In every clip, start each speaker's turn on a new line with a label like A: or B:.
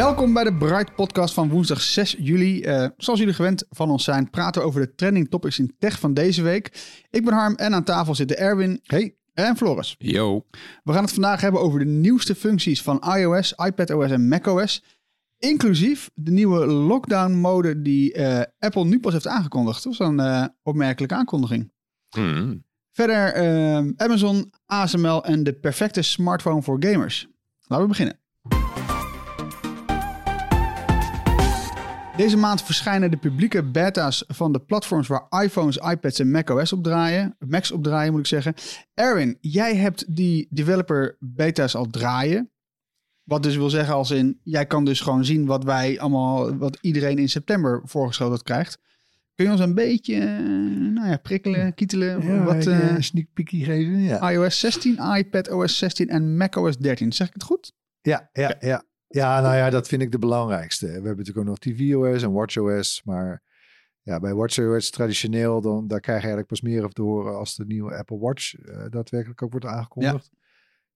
A: Welkom bij de Bright Podcast van woensdag 6 juli. Eh, zoals jullie gewend van ons zijn, praten we over de trending topics in tech van deze week. Ik ben Harm en aan tafel zitten Erwin hey. en Floris.
B: Yo.
A: We gaan het vandaag hebben over de nieuwste functies van iOS, iPadOS en macOS. Inclusief de nieuwe lockdown mode die eh, Apple nu pas heeft aangekondigd. Dat was een eh, opmerkelijke aankondiging.
B: Hmm.
A: Verder eh, Amazon, ASML en de perfecte smartphone voor gamers. Laten we beginnen. Deze maand verschijnen de publieke beta's van de platforms waar iPhones, iPads en macOS op draaien. Macs op draaien moet ik zeggen. Erwin, jij hebt die developer beta's al draaien. Wat dus wil zeggen als in, jij kan dus gewoon zien wat wij allemaal, wat iedereen in september voorgeschoteld krijgt. Kun je ons een beetje, eh, nou ja, prikkelen, kietelen?
C: Ja,
A: wat,
C: ik,
A: eh,
C: eh, sneak peekie geven. Ja,
A: iOS 16, iPadOS 16 en macOS 13. Zeg ik het goed?
C: ja, ja, ja. Ja, nou ja, dat vind ik de belangrijkste. We hebben natuurlijk ook nog tvOS en watchOS. Maar ja, bij watchOS traditioneel, dan, daar krijg je eigenlijk pas meer over te horen als de nieuwe Apple Watch eh, daadwerkelijk ook wordt aangekondigd.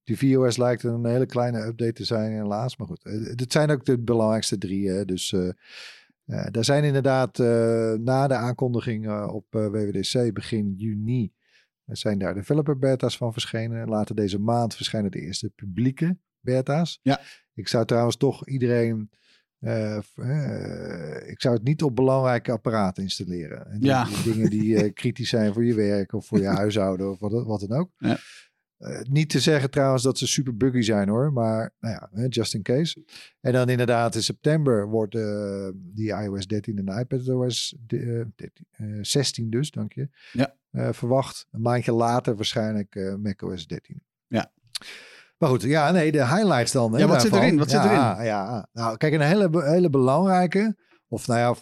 C: tvOS lijkt een hele kleine update te zijn helaas. Maar goed, eh, dit zijn ook de belangrijkste drie. Hè. Dus eh, daar zijn inderdaad na de aankondiging op WWDC begin juni... Zijn daar developer beta's van verschenen. Later deze maand verschijnen de eerste publieke beta's.
A: Ja.
C: Ik zou trouwens toch iedereen. eh, eh, ik zou het niet op belangrijke apparaten installeren. En
A: Ja.
C: die dingen die eh, kritisch zijn voor je werk of voor je huishouden of wat, wat dan ook.
A: Ja.
C: Niet te zeggen trouwens dat ze super buggy zijn hoor, maar nou ja, just in case. En dan inderdaad in september wordt die iOS 13 en de iPadOS de, eh, 13, eh, 16 dus, dank je.
A: Ja.
C: verwacht. Een maandje later waarschijnlijk macOS 13.
A: Ja.
C: Maar goed, ja, nee, de highlights dan.
A: Ja, wat zit erin? Wat zit
C: ja,
A: erin?
C: Ja, nou, kijk, een hele, hele belangrijke, of nou ja,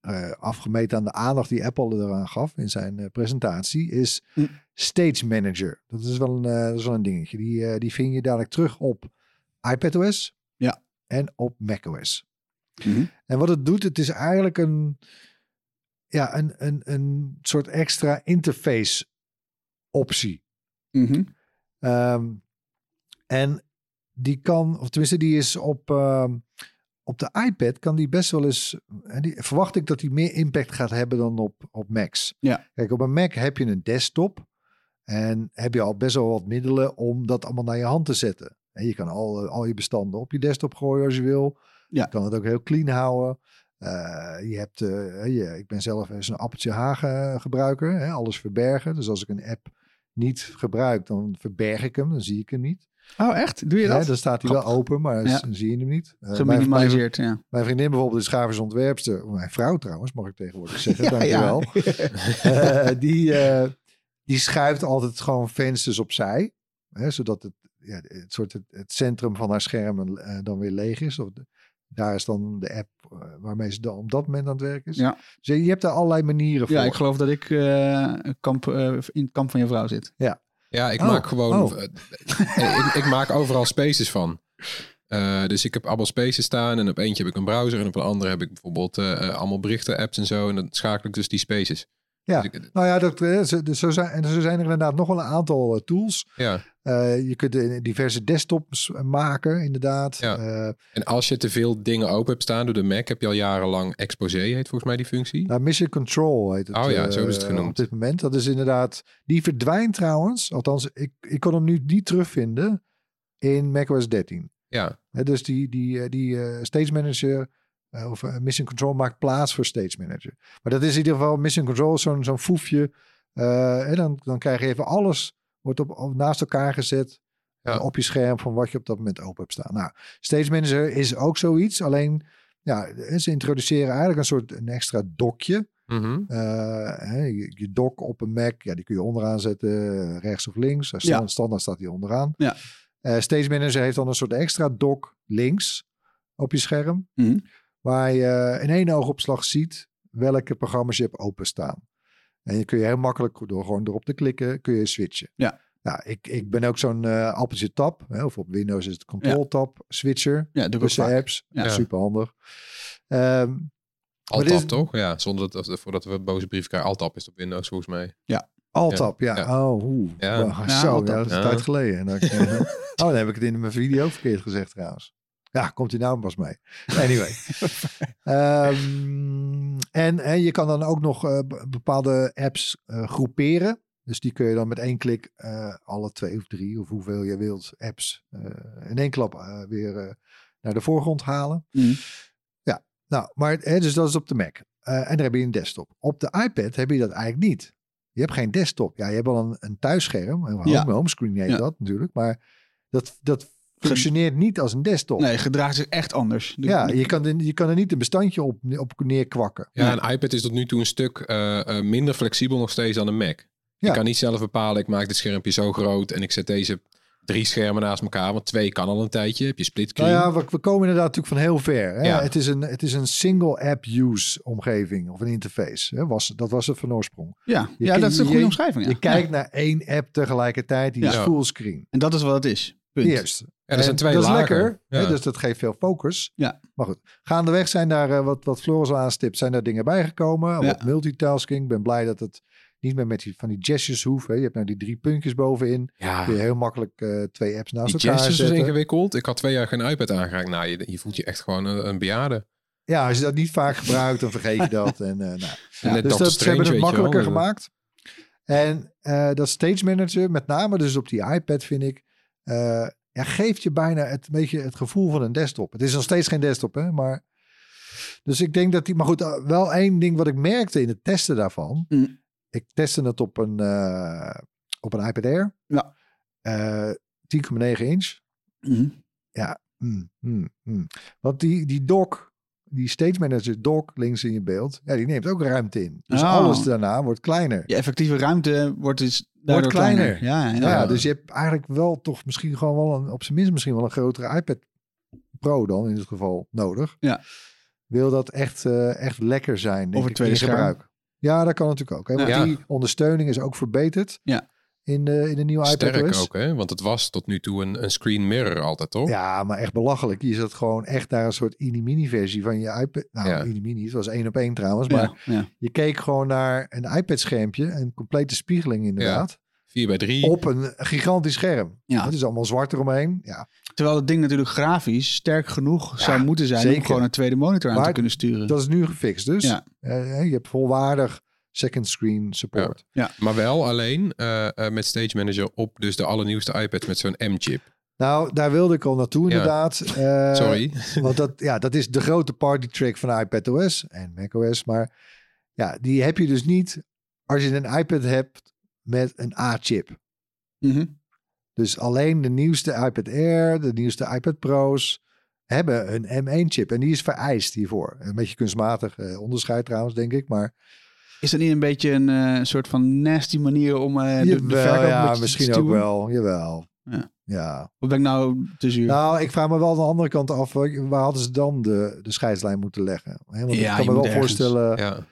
C: eh, afgemeten aan de aandacht die Apple eraan gaf in zijn eh, presentatie, is
A: Hm.
C: Stage Manager. Dat is wel een, dat is wel een dingetje. Die, die vind je dadelijk terug op iPadOS
A: Ja.
C: en op macOS.
A: Mhm.
C: En wat het doet, het is eigenlijk een, ja, een, een, een soort extra interface optie.
A: Mhm.
C: Ehm, en die kan, of tenminste, die is op, ehm, op de iPad, kan die best wel eens, en die, verwacht ik dat die meer impact gaat hebben dan op, op Macs.
A: Ja.
C: Kijk, op een Mac heb je een desktop en heb je al best wel wat middelen om dat allemaal naar je hand te zetten. En je kan al, al je bestanden op je desktop gooien als je wil.
A: Ja.
C: Je kan het ook heel clean houden. Eh, je hebt, eh, je, ik ben zelf eens een appeltje hagen gebruiker, hè, alles verbergen. Dus als ik een app niet gebruik, dan verberg ik hem, dan zie ik hem niet.
A: Oh, echt? Doe je dat?
C: Ja, dan staat hij wel open, maar
A: Ja.
C: dan zie je hem niet. Eh, mijn, mijn,
A: Geminimaliseerd, ja.
C: mijn vriendin bijvoorbeeld is grafisch ontwerpster. Mijn vrouw trouwens, mag ik tegenwoordig zeggen.
A: Ja,
C: dankjewel. Eh, die, eh, die schuift altijd gewoon vensters opzij. Hè, zodat het, ja, het, soort het, het centrum van haar scherm dan weer leeg is. Of de- daar is dan de app eh, waarmee ze dan op dat moment aan het werk is.
A: Ja.
C: Dus je, hebt daar allerlei manieren voor.
A: Ja, ik geloof dat ik eh, kamp, eh, in het kamp van je vrouw zit.
B: Ja, ik
C: Oh,
B: maak gewoon.
C: oh.
B: ik, ik maak overal spaces van. Eh, dus ik heb allemaal spaces staan en op eentje heb ik een browser en op een andere heb ik bijvoorbeeld allemaal berichten, apps en zo. En dan schakel ik dus die spaces.
C: Ja.
B: Dus ik-
C: Nou ja, dat, eh, zo, dus zo, zijn, en zo zijn er inderdaad nog wel een aantal eh, tools.
B: ja.
C: Eh, je kunt diverse desktops maken, inderdaad.
B: Ja. En als je te veel dingen open hebt staan door de Mac, heb je al jarenlang Exposé, heet volgens mij die functie.
C: nou, Mission Control heet het.
B: Oh ja, zo is het genoemd.
C: Op dit moment. Dat is inderdaad... Die verdwijnt trouwens. Althans, ik, ik kon hem nu niet terugvinden in macOS 13.
B: Ja,
C: dus die, die, die Stage Manager of eh, Mission Control maakt plaats voor Stage Manager. Maar dat is in ieder geval Mission Control, zo'n zo'n foefje. Eh, en dan, dan krijg je even alles, wordt op, op- naast elkaar gezet
B: Ja.
C: eh, op je scherm van wat je op dat moment open hebt staan. Nou, Stage Manager is ook zoiets, alleen ja, ze introduceren eigenlijk een soort een extra dokje.
B: Mhm.
C: Eh, hè, je, je dock op een Mac, ja, die kun je onderaan zetten, rechts of links.
A: Ja.
C: Standaard staat die onderaan.
A: Ja.
C: Eh, Stage Manager heeft dan een soort extra dock links op je scherm.
A: Mhm.
C: Waar je in één oogopslag ziet welke programma's je hebt openstaan. En je kun je heel makkelijk door gewoon erop te klikken, kun je switchen.
A: Ja.
C: Nou, ik, ik ben ook zo'n eh appeltje tab. Hè, of op Windows is het control tab switcher.
A: Ja,
C: Tussen apps.
A: Ja.
C: Super handig. Ehm,
B: Alt-tab
C: dit is-
B: toch? Ja, zonder dat, voordat we boze brief krijgen. Alt-tab is op Windows volgens mij.
C: Alt-tab, ja.
B: Ja.
C: Oh, oeh.
B: Ja.
C: Wow,
A: Ja,
C: zo, ja, dat is een
B: Ja.
C: tijd geleden. En dan, eh, oh, dan heb ik het in mijn video verkeerd gezegd trouwens. Ja, komt hij nou pas mee. Anyway. Ehm, en, en je kan dan ook nog eh, be- bepaalde apps eh, groeperen. Dus die kun je dan met één klik eh, alle twee of drie of hoeveel je wilt apps in één klap weer naar de voorgrond halen.
A: Mhm.
C: Ja, nou, maar hè, dus dat is op de Mac. En dan heb je een desktop. Op de iPad heb je dat eigenlijk niet. Je hebt geen desktop. Ja, je hebt wel een, een thuisscherm. Een home,
A: Ja.
C: homescreen heet
A: Ja.
C: dat natuurlijk. Maar dat, dat functioneert niet als een desktop.
A: Nee, gedraagt zich echt anders. De-
C: Ja, je kan, er, je kan er niet een bestandje op, op neerkwakken.
B: Ja, een iPad is tot nu toe een stuk eh, eh, minder flexibel nog steeds dan een Mac.
C: Ja.
B: Je kan niet zelf bepalen, ik maak dit schermpje zo groot en ik zet deze drie schermen naast elkaar. Want twee kan al een tijdje. Heb je split
C: Nou
B: screen.
C: ja, we, we komen inderdaad natuurlijk van heel ver. Hè?
B: Ja.
C: Het, is een, het is een single app use omgeving of een interface. Hè? Was, dat was het van oorsprong.
A: Ja,
C: Je
A: ja dat is een
C: je-
A: goede omschrijving. Ja.
C: Je kijkt
A: Ja.
C: naar één app tegelijkertijd. Die
A: Ja.
C: is fullscreen.
A: En dat is wat het is. Punt.
C: Eerst.
B: Ja, er zijn twee
C: dat is lekker, hè, dus dat geeft veel focus.
A: Ja.
C: Maar goed, gaandeweg zijn daar, eh, wat, wat Floris al aanstipt, zijn daar dingen bijgekomen.
A: Ja.
C: Wat multitasking. Ik ben blij dat het niet meer met die, van die gestures hoeft. Hè. Je hebt nou die drie puntjes bovenin.
B: Ja,
C: Kun je heel makkelijk eh, twee apps naast
B: die
C: elkaar
B: gestures is
C: zetten.
B: ingewikkeld. Ik had twee jaar geen iPad aangeraakt. Nou, je, je voelt je echt gewoon een, een bejaarde.
C: Ja, als je dat niet vaak gebruikt, dan vergeet je dat. En, eh, nou. Dus
B: Doctor
C: dat, ze hebben het makkelijker
B: wel.
C: gemaakt. En eh, dat Stage Manager, met name dus op die iPad, vind ik, eh, ja, geeft je bijna het, beetje het gevoel van een desktop. Het is nog steeds geen desktop, hè, maar... Dus ik denk dat die... Maar goed, eh, wel één ding wat ik merkte in het testen daarvan.
A: Mm.
C: Ik testte het op een, eh, op een iPad Air.
A: Ja.
C: Eh, 10,9 inch.
A: Mhm.
C: Mm, mm, mm. Want die, die dock, die Stage Manager dock links in je beeld, ja, die neemt ook ruimte in. Dus
A: Oh.
C: alles daarna wordt kleiner.
A: Je effectieve ruimte wordt dus daardoor
C: kleiner.
A: Ja, ja,
C: Ja,
A: ja.
C: dus je hebt eigenlijk wel toch misschien gewoon wel een, op zijn minst misschien wel een grotere iPad Pro dan in dit geval nodig.
A: Ja.
C: Wil dat echt, eh, echt lekker zijn,
A: Of een tweede
C: in gebruik. Ja, dat kan natuurlijk ook. Hè? Want
B: Ja.
C: die ondersteuning is ook verbeterd
A: Ja.
C: In, de, in de nieuwe iPad
B: Sterk
C: OS.
B: ook, hè? Want het was tot nu toe een, een screen mirror altijd, toch?
C: Ja, maar echt belachelijk. Je zat gewoon echt naar een soort mini-mini versie van je iPad. Nou,
B: Ja.
C: mini-mini, het was één op één trouwens. Maar
A: Ja, ja.
C: je keek gewoon naar een iPad-schermpje, een complete spiegeling inderdaad,
B: 4 bij 3.
C: op een gigantisch scherm.
A: Ja.
C: Het is allemaal zwart eromheen. Ja,
A: Terwijl het ding natuurlijk grafisch sterk genoeg zou moeten zijn
C: zeker.
A: om gewoon een tweede monitor aan
C: Maar
A: te kunnen sturen.
C: dat is nu gefixt dus.
A: Ja.
C: Eh, je hebt volwaardig second screen support.
B: Maar wel alleen eh, eh, met Stage Manager op dus de allernieuwste iPad met zo'n M-chip.
C: Nou, daar wilde ik al naartoe
B: Ja.
C: inderdaad. Eh,
B: Sorry.
C: Want dat, ja, dat is de grote party trick van iPadOS en macOS. Maar ja, die heb je dus niet als je een iPad hebt met een A-chip.
A: Mhm.
C: Dus alleen de nieuwste iPad Air, de nieuwste iPad Pro's hebben een M1-chip. En die is vereist hiervoor. Een beetje kunstmatig eh, onderscheid trouwens, denk ik. Maar
A: Is dat niet een beetje een eh, soort van nasty manier om eh de, de
C: jawel,
A: verkoop een
C: ja,
A: te
C: misschien ook wel. Jawel.
A: Ja.
C: ja.
A: Of ben ik nou te zuur?
C: Nou, ik vraag me wel aan de andere kant af. Waar hadden ze dan de, de scheidslijn moeten leggen? Want
A: Ja,
C: ik kan
A: je
C: me wel
A: ergens.
C: voorstellen...
B: Ja.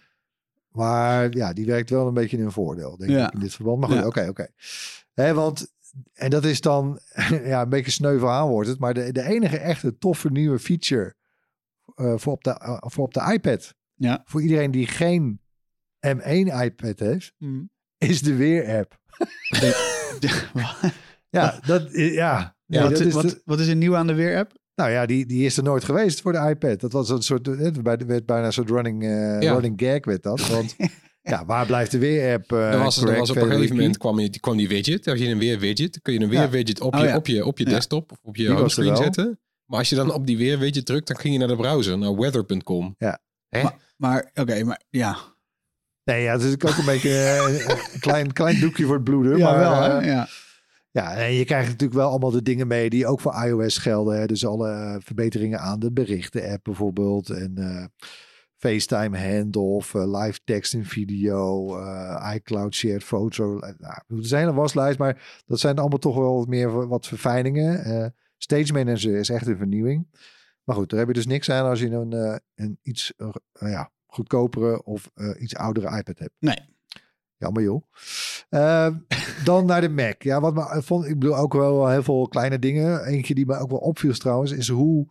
C: Maar ja, die werkt wel een beetje in hun voordeel, denk
A: Ja.
C: ik, in dit verband. Maar goed,
A: Ja.
C: oké, oké. Hè, Want, en dat is dan, ja, een beetje sneu verhaal wordt het. Maar de, de enige echte toffe nieuwe feature eh, voor, op de, voor op de iPad.
A: Ja.
C: Voor iedereen die geen M1 iPad heeft,
A: Mm.
C: is de Weer-app. Ja, dat, ja. Nee,
A: wat,
C: dat
A: is, wat,
C: de-
A: wat is er nieuw aan de Weer-app?
C: nou ja, die, die is er nooit geweest voor de iPad. Dat was een soort, het werd werd bijna een soort running, eh,
B: Ja.
C: running gag werd dat. Want ja, waar blijft de Weer-app? eh,
B: er was, er was op een gegeven moment kwam, je, die, kwam die widget. Als je een weer widget, kun je een weer
C: Ja.
B: widget op,
A: Oh,
B: je,
A: ja.
B: op je, op je
A: Ja.
B: desktop of op je homescreen zetten. Maar als je dan op die weer widget drukt, dan ging je naar de browser, naar weather.com.
C: Ja.
B: Hè?
A: Maar, maar oké, maar ja.
C: Nee, ja, het is ook een beetje eh, een klein, klein doekje voor het bloeden.
A: Ja,
C: maar,
A: wel
C: eh,
A: hè? Ja.
C: Ja, en je krijgt natuurlijk wel allemaal de dingen mee die ook voor iOS gelden. Hè? Dus alle eh, verbeteringen aan de berichten-app bijvoorbeeld. En eh, FaceTime handoff, eh, live text en video, eh, iCloud shared. Eh, Nou, er zijn een waslijst, maar dat zijn allemaal toch wel wat meer wat verfijningen. Eh, Stage Manager is echt een vernieuwing. Maar goed, daar heb je dus niks aan als je een, eh, een iets eh, ja, goedkopere of eh, iets oudere iPad hebt.
A: Nee.
C: Jammer joh. Eh, dan naar de Mac. Ja, wat me vond, ik bedoel ook wel heel veel kleine dingen. Eentje die me ook wel opviel trouwens, is hoe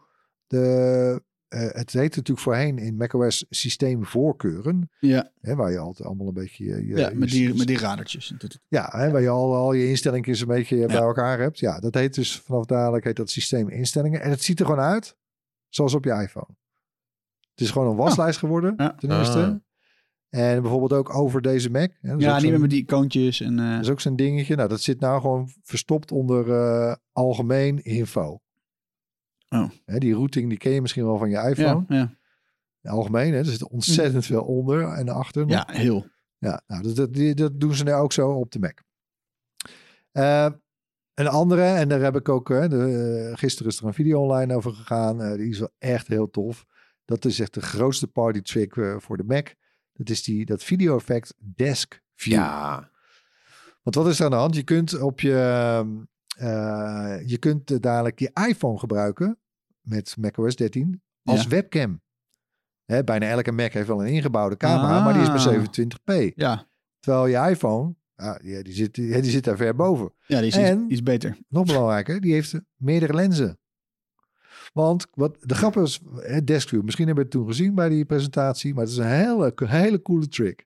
C: de. eh, het heet natuurlijk voorheen in macOS systeemvoorkeuren.
A: Ja,
C: Hè, waar je altijd allemaal een beetje. je- je-
A: ja met, die, met die radertjes.
C: ja, hè, waar je al, al je instellingen een beetje bij elkaar hebt. Ja, dat heet dus vanaf dadelijk heet dat systeeminstellingen. En het ziet er gewoon uit zoals op je iPhone. Het is gewoon een waslijst geworden,
A: Ja.
C: ten eerste.
B: Ah.
C: En bijvoorbeeld ook over deze Mac. Hè,
A: Ja, niet meer met die icoontjes. En, eh,
C: dat is ook zo'n dingetje. Nou, dat zit nou gewoon verstopt onder eh, algemeen info.
A: Oh.
C: Hè, die routing, die ken je misschien wel van je
A: ja,
C: iPhone.
A: ja.
C: Algemeen, hè, er zit ontzettend veel onder en achter. nog.
A: ja, heel.
C: Ja, nou, dat, dat, die- dat doen ze nu ook zo op de Mac. Eh, een andere, en daar heb ik ook, hè, de, gisteren is er een video online over gegaan. eh, die is wel echt heel tof. Dat is echt de grootste party trick eh, voor de Mac. Dat is die, dat video effect Desk View.
B: Ja,
C: Want wat is er aan de hand? Je kunt op je, eh, je kunt eh, dadelijk je iPhone gebruiken met macOS 13 als
A: Ja.
C: webcam. Hè, bijna elke Mac heeft wel een ingebouwde camera, maar die is maar
A: Ah.
C: 27p.
A: Ja,
C: Terwijl je iPhone, ja, die, zit, die, die zit daar ver boven.
A: ja die is
C: En-
A: iets, iets beter.
C: Nog belangrijker, die heeft meerdere lenzen. Want wat de grap is, hè, Desk View, misschien hebben we het toen gezien bij die presentatie, maar het is een hele, hele coole trick.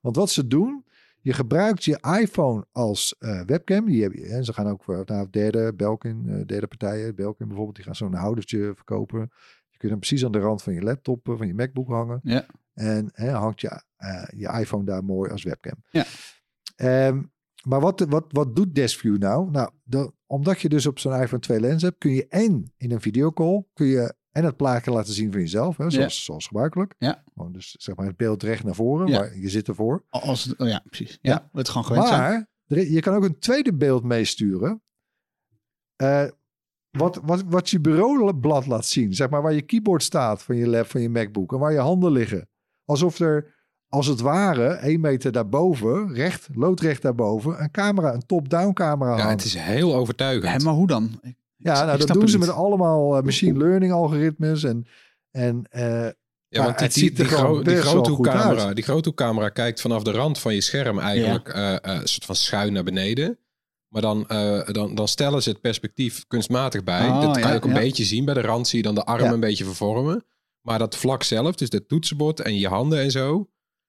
C: Want wat ze doen, je gebruikt je iPhone als eh, webcam. Die heb je, hè, ze gaan ook voor nou, derde, Belkin, eh, derde partijen, Belkin bijvoorbeeld, die gaan zo'n houdertje verkopen. Je kunt hem precies aan de rand van je laptop, eh, van je MacBook hangen.
A: Ja.
C: En hè, hangt je, je iPhone daar mooi als webcam.
A: Ja.
C: Ehm, maar wat, wat, wat doet Deskview nou? Nou, de- omdat je dus op zo'n iPhone twee lenzen hebt, kun je en in een videocall kun je en het plaatje laten zien van jezelf, hè, zoals, zoals gebruikelijk.
A: Ja.
C: Gewoon dus zeg maar het beeld recht naar voren,
A: Ja.
C: maar je zit ervoor.
A: Als, oh ja, precies. Ja,
C: Ja.
A: het gewoon gewend.
C: Maar je kan ook een tweede beeld meesturen. Eh, wat, wat, wat je bureaublad laat zien. Zeg maar waar je keyboard staat van je lab, van je MacBook. En waar je handen liggen. Alsof er, als het ware, één meter daarboven, recht, loodrecht daarboven, een camera, een top-down camera
B: ja, het is heel overtuigend.
A: Maar hoe dan? Ik-
C: Ja,
A: ik
C: nou, dat doen ze met allemaal eh, machine learning algoritmes. En, en eh,
B: Ja, want die, die,
C: ziet er
B: die,
C: gewoon
B: gro- die
C: best wel goed
B: groothoekcamera,
C: uit.
B: die groothoekcamera kijkt vanaf de rand van je scherm eigenlijk eh, eh, een soort van schuin naar beneden. Maar dan, eh, dan, dan stellen ze het perspectief kunstmatig bij.
A: Oh,
B: dat kan
A: ja,
B: je ook een
A: ja.
B: beetje zien. Bij de rand zie je dan de arm
C: Ja.
B: een beetje vervormen. Maar dat vlak zelf, dus het toetsenbord en je handen en zo.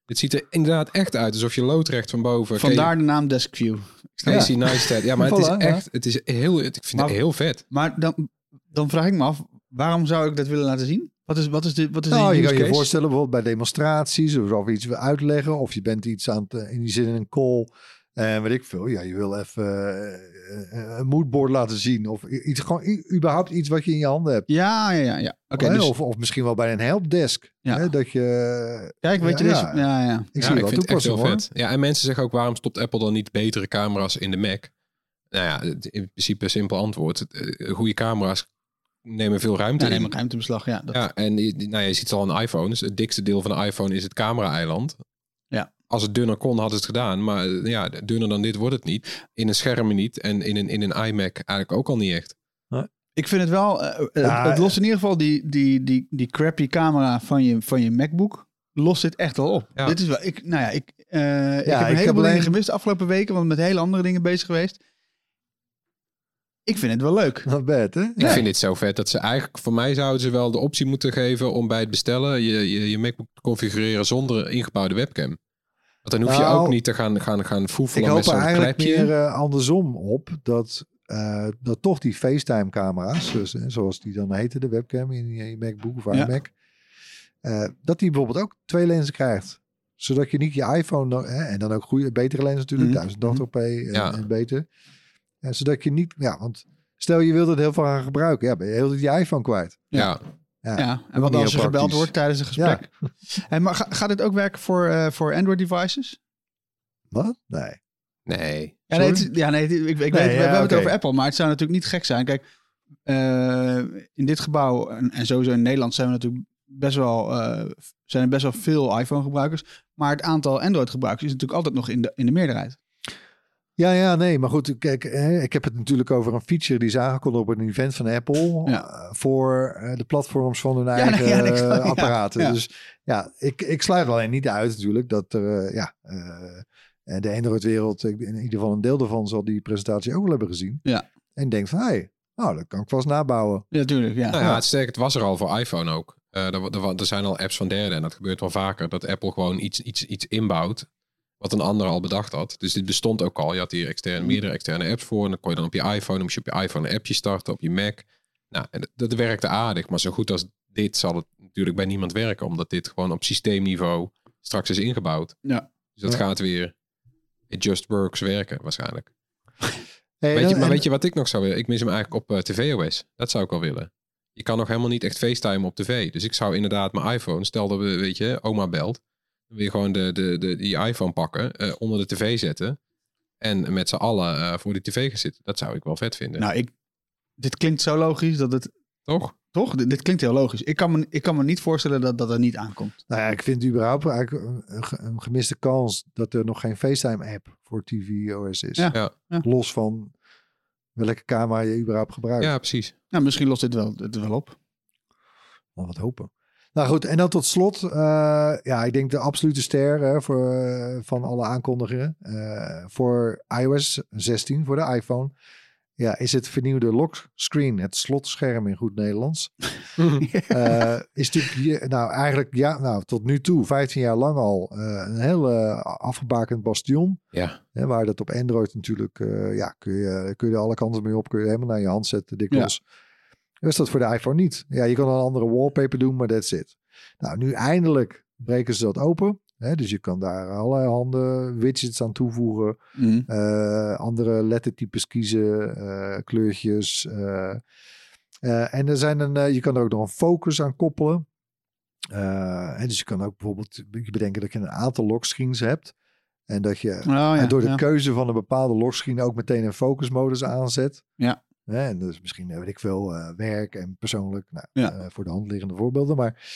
B: Het ziet er inderdaad echt uit alsof je loodrecht van boven...
A: Vandaar de naam Deskview.
B: Casey Neistat. Ja, maar het is
C: ja.
B: echt... Het is heel, het- ik vind
A: Maar-
B: het heel vet.
A: Maar dan, dan vraag ik me af, waarom zou ik dat willen laten zien? Wat is, wat is, de, wat is
C: Nou,
A: de
C: je kan je voorstellen bijvoorbeeld bij demonstraties of of iets wil uitleggen of je bent iets aan het eh, en je zit in een call en weet ik veel. Ja, je wil even eh, eh, een moodboard laten zien of iets gewoon überhaupt iets wat je in je handen hebt.
A: Ja, ja, ja. ja. Oké, dus
C: of, of misschien wel bij een helpdesk.
A: Ja.
C: Hè, dat je.
A: kijk, weet je,
C: ja, ja.
A: ja, ja.
C: Ik
B: Ja,
C: zie
B: ik
C: wel
B: vind het echt
C: toepassing hoor.
B: vet. Ja, en mensen zeggen ook, waarom stopt Apple dan niet betere camera's in de Mac? Nou ja, het- in principe een simpel antwoord. Eh, Goede camera's nemen veel ruimte
A: Ja,
B: in.
A: neem een ruimtebeslag, ja. Dat,
B: Ja, en je- nou, ja, je ziet het al aan iPhones. Het dikste deel van de iPhone is het camera-eiland.
A: Ja.
B: Als het dunner kon, hadden ze het gedaan. Maar eh, ja, dunner dan dit wordt het niet. In een scherm niet. En in een, in een iMac eigenlijk ook al niet echt.
A: Ik vind het wel, eh, eh,
C: Ja,
A: het lost in ieder geval die, die, die, die crappy camera van je, van je MacBook, lost dit echt wel op.
B: Ja.
A: Dit is wel, ik, nou ja, ik, eh, ik heb
C: ik
A: een
C: heb
A: heleboel
C: alleen-
A: dingen gemist de afgelopen weken, want met hele andere dingen bezig geweest. Ik vind het wel leuk.
C: Not bad, hè?
B: Ik vind dit zo vet dat ze eigenlijk... Voor mij zouden ze wel de optie moeten geven om bij het bestellen... je, je, je MacBook te configureren zonder ingebouwde webcam. Want dan hoef je
C: Nou,
B: ook niet te gaan, gaan, gaan
C: Ik
B: foefelen
C: hoop
B: met
C: er
B: zo'n
C: eigenlijk
B: klepje.
C: meer eh, andersom op dat, eh, dat toch die FaceTime-camera's, dus, eh, zoals die dan heten, de webcam in je MacBook of
A: Ja.
C: iMac, eh, dat die bijvoorbeeld ook twee lenzen krijgt. Zodat je niet je iPhone, hè, en dan ook goede, betere lens natuurlijk,
A: Mhm.
C: 1080p en,
B: Ja.
C: en beter. En zodat je niet, ja, want stel je wilt het heel veel gaan gebruiken, ja, ben je heel je iPhone kwijt.
B: Ja,
C: Ja,
A: Ja, en wat als er gebeld wordt tijdens een gesprek? En maar ga- gaat dit ook werken voor, eh, voor Android devices?
C: Wat? Nee.
B: nee.
A: Ja, nee, het ja, nee, ik, ik weet, we hebben het over Apple, maar het zou natuurlijk niet gek zijn. Kijk, eh, in dit gebouw en, en sowieso in Nederland zijn we natuurlijk best wel, eh, zijn er best wel veel iPhone-gebruikers. Maar het aantal Android-gebruikers is natuurlijk altijd nog in de, in de meerderheid.
C: Ja, ja, nee, maar goed, kijk, hè, ik heb het natuurlijk over een feature die is aangekondigd op een event van Apple
A: Ja.
C: eh, voor eh, de platforms van hun eigen
A: ja, nee,
C: eh,
A: ja,
C: apparaten.
A: ja.
C: Dus ja, ik, ik sluit alleen niet uit natuurlijk dat er, ja, eh, de Android-wereld, ik- in ieder geval een deel daarvan zal die presentatie ook wel hebben gezien.
A: Ja.
C: En denkt van, hé, hey, nou, dat kan ik vast nabouwen.
A: Ja, natuurlijk. Ja.
B: Nou ja, het sterk, het was er al voor iPhone ook. Eh, er, er, er zijn al apps van derden en dat gebeurt wel vaker. Dat Apple gewoon iets, iets, iets inbouwt wat een ander al bedacht had. Dus dit bestond ook al. Je had hier externe, meerdere externe apps voor. En dan kon je dan op je iPhone, dan moest je op je iPhone een appje starten, op je Mac. Nou, en dat, werkte aardig. Maar zo goed als dit zal het natuurlijk bij niemand werken. Omdat dit gewoon op systeemniveau straks is ingebouwd.
A: Ja.
B: Dus dat
C: Ja.
B: gaat weer, it just works werken waarschijnlijk.
C: Hey,
B: Weet je,
C: en-
B: maar weet je wat ik nog zou willen? Ik mis hem eigenlijk op eh, tvOS. Dat zou ik wel willen. Je kan nog helemaal niet echt FaceTime op tv. Dus ik zou inderdaad mijn iPhone, stel dat we, weet je, oma belt. Dan wil je gewoon de, de, de, die iPhone pakken, eh, onder de tv zetten. En met z'n allen eh, voor die tv gaan zitten. Dat zou ik wel vet vinden.
A: Nou, ik, dit klinkt zo logisch dat het...
B: Toch?
A: Toch? Dit, dit klinkt heel logisch. Ik kan me, ik kan me niet voorstellen dat dat er niet aankomt.
C: Nou ja, ik vind überhaupt eigenlijk een, een ge- een gemiste kans dat er nog geen FaceTime-app voor tvOS is.
A: Ja.
B: Ja.
A: Ja.
C: Los van welke camera je überhaupt gebruikt.
B: Ja, precies.
A: Nou, misschien lost dit wel, dit wel op.
C: Laten we het hopen. Nou goed, en dan tot slot. eh, ja, ik denk de absolute ster hè, voor, eh, van alle aankondigingen. eh, voor iOS 16, voor de iPhone. Ja, is het vernieuwde lockscreen, het slotscherm in goed Nederlands. Is natuurlijk, nou eigenlijk, ja, nou tot nu toe, 15 jaar lang al, een heel afgebakend bastion.
B: Ja.
C: Hè, waar dat op Android natuurlijk, ja, kun je, kun je er alle kanten mee op, kun je helemaal naar je hand zetten, dikwijls. Dus dat voor de iPhone niet. Ja, je kan een andere wallpaper doen, maar that's it. Nou, nu eindelijk breken ze dat open. Hè, dus je kan daar allerlei handen widgets aan toevoegen.
A: Mhm.
C: eh, andere lettertypes kiezen, eh, kleurtjes. eh. En er zijn een, je kan er ook nog een focus aan koppelen. En dus je kan ook bijvoorbeeld bedenken dat je een aantal lockscreens hebt. En dat je
A: Oh, ja,
C: en door de
A: ja.
C: keuze van een bepaalde lockscreen ook meteen een focusmodus aanzet.
A: Ja.
C: Hè, en dus misschien, eh, weet ik veel, eh, werk en persoonlijk. Nou,
A: Ja.
C: eh, voor de hand liggende voorbeelden. Maar,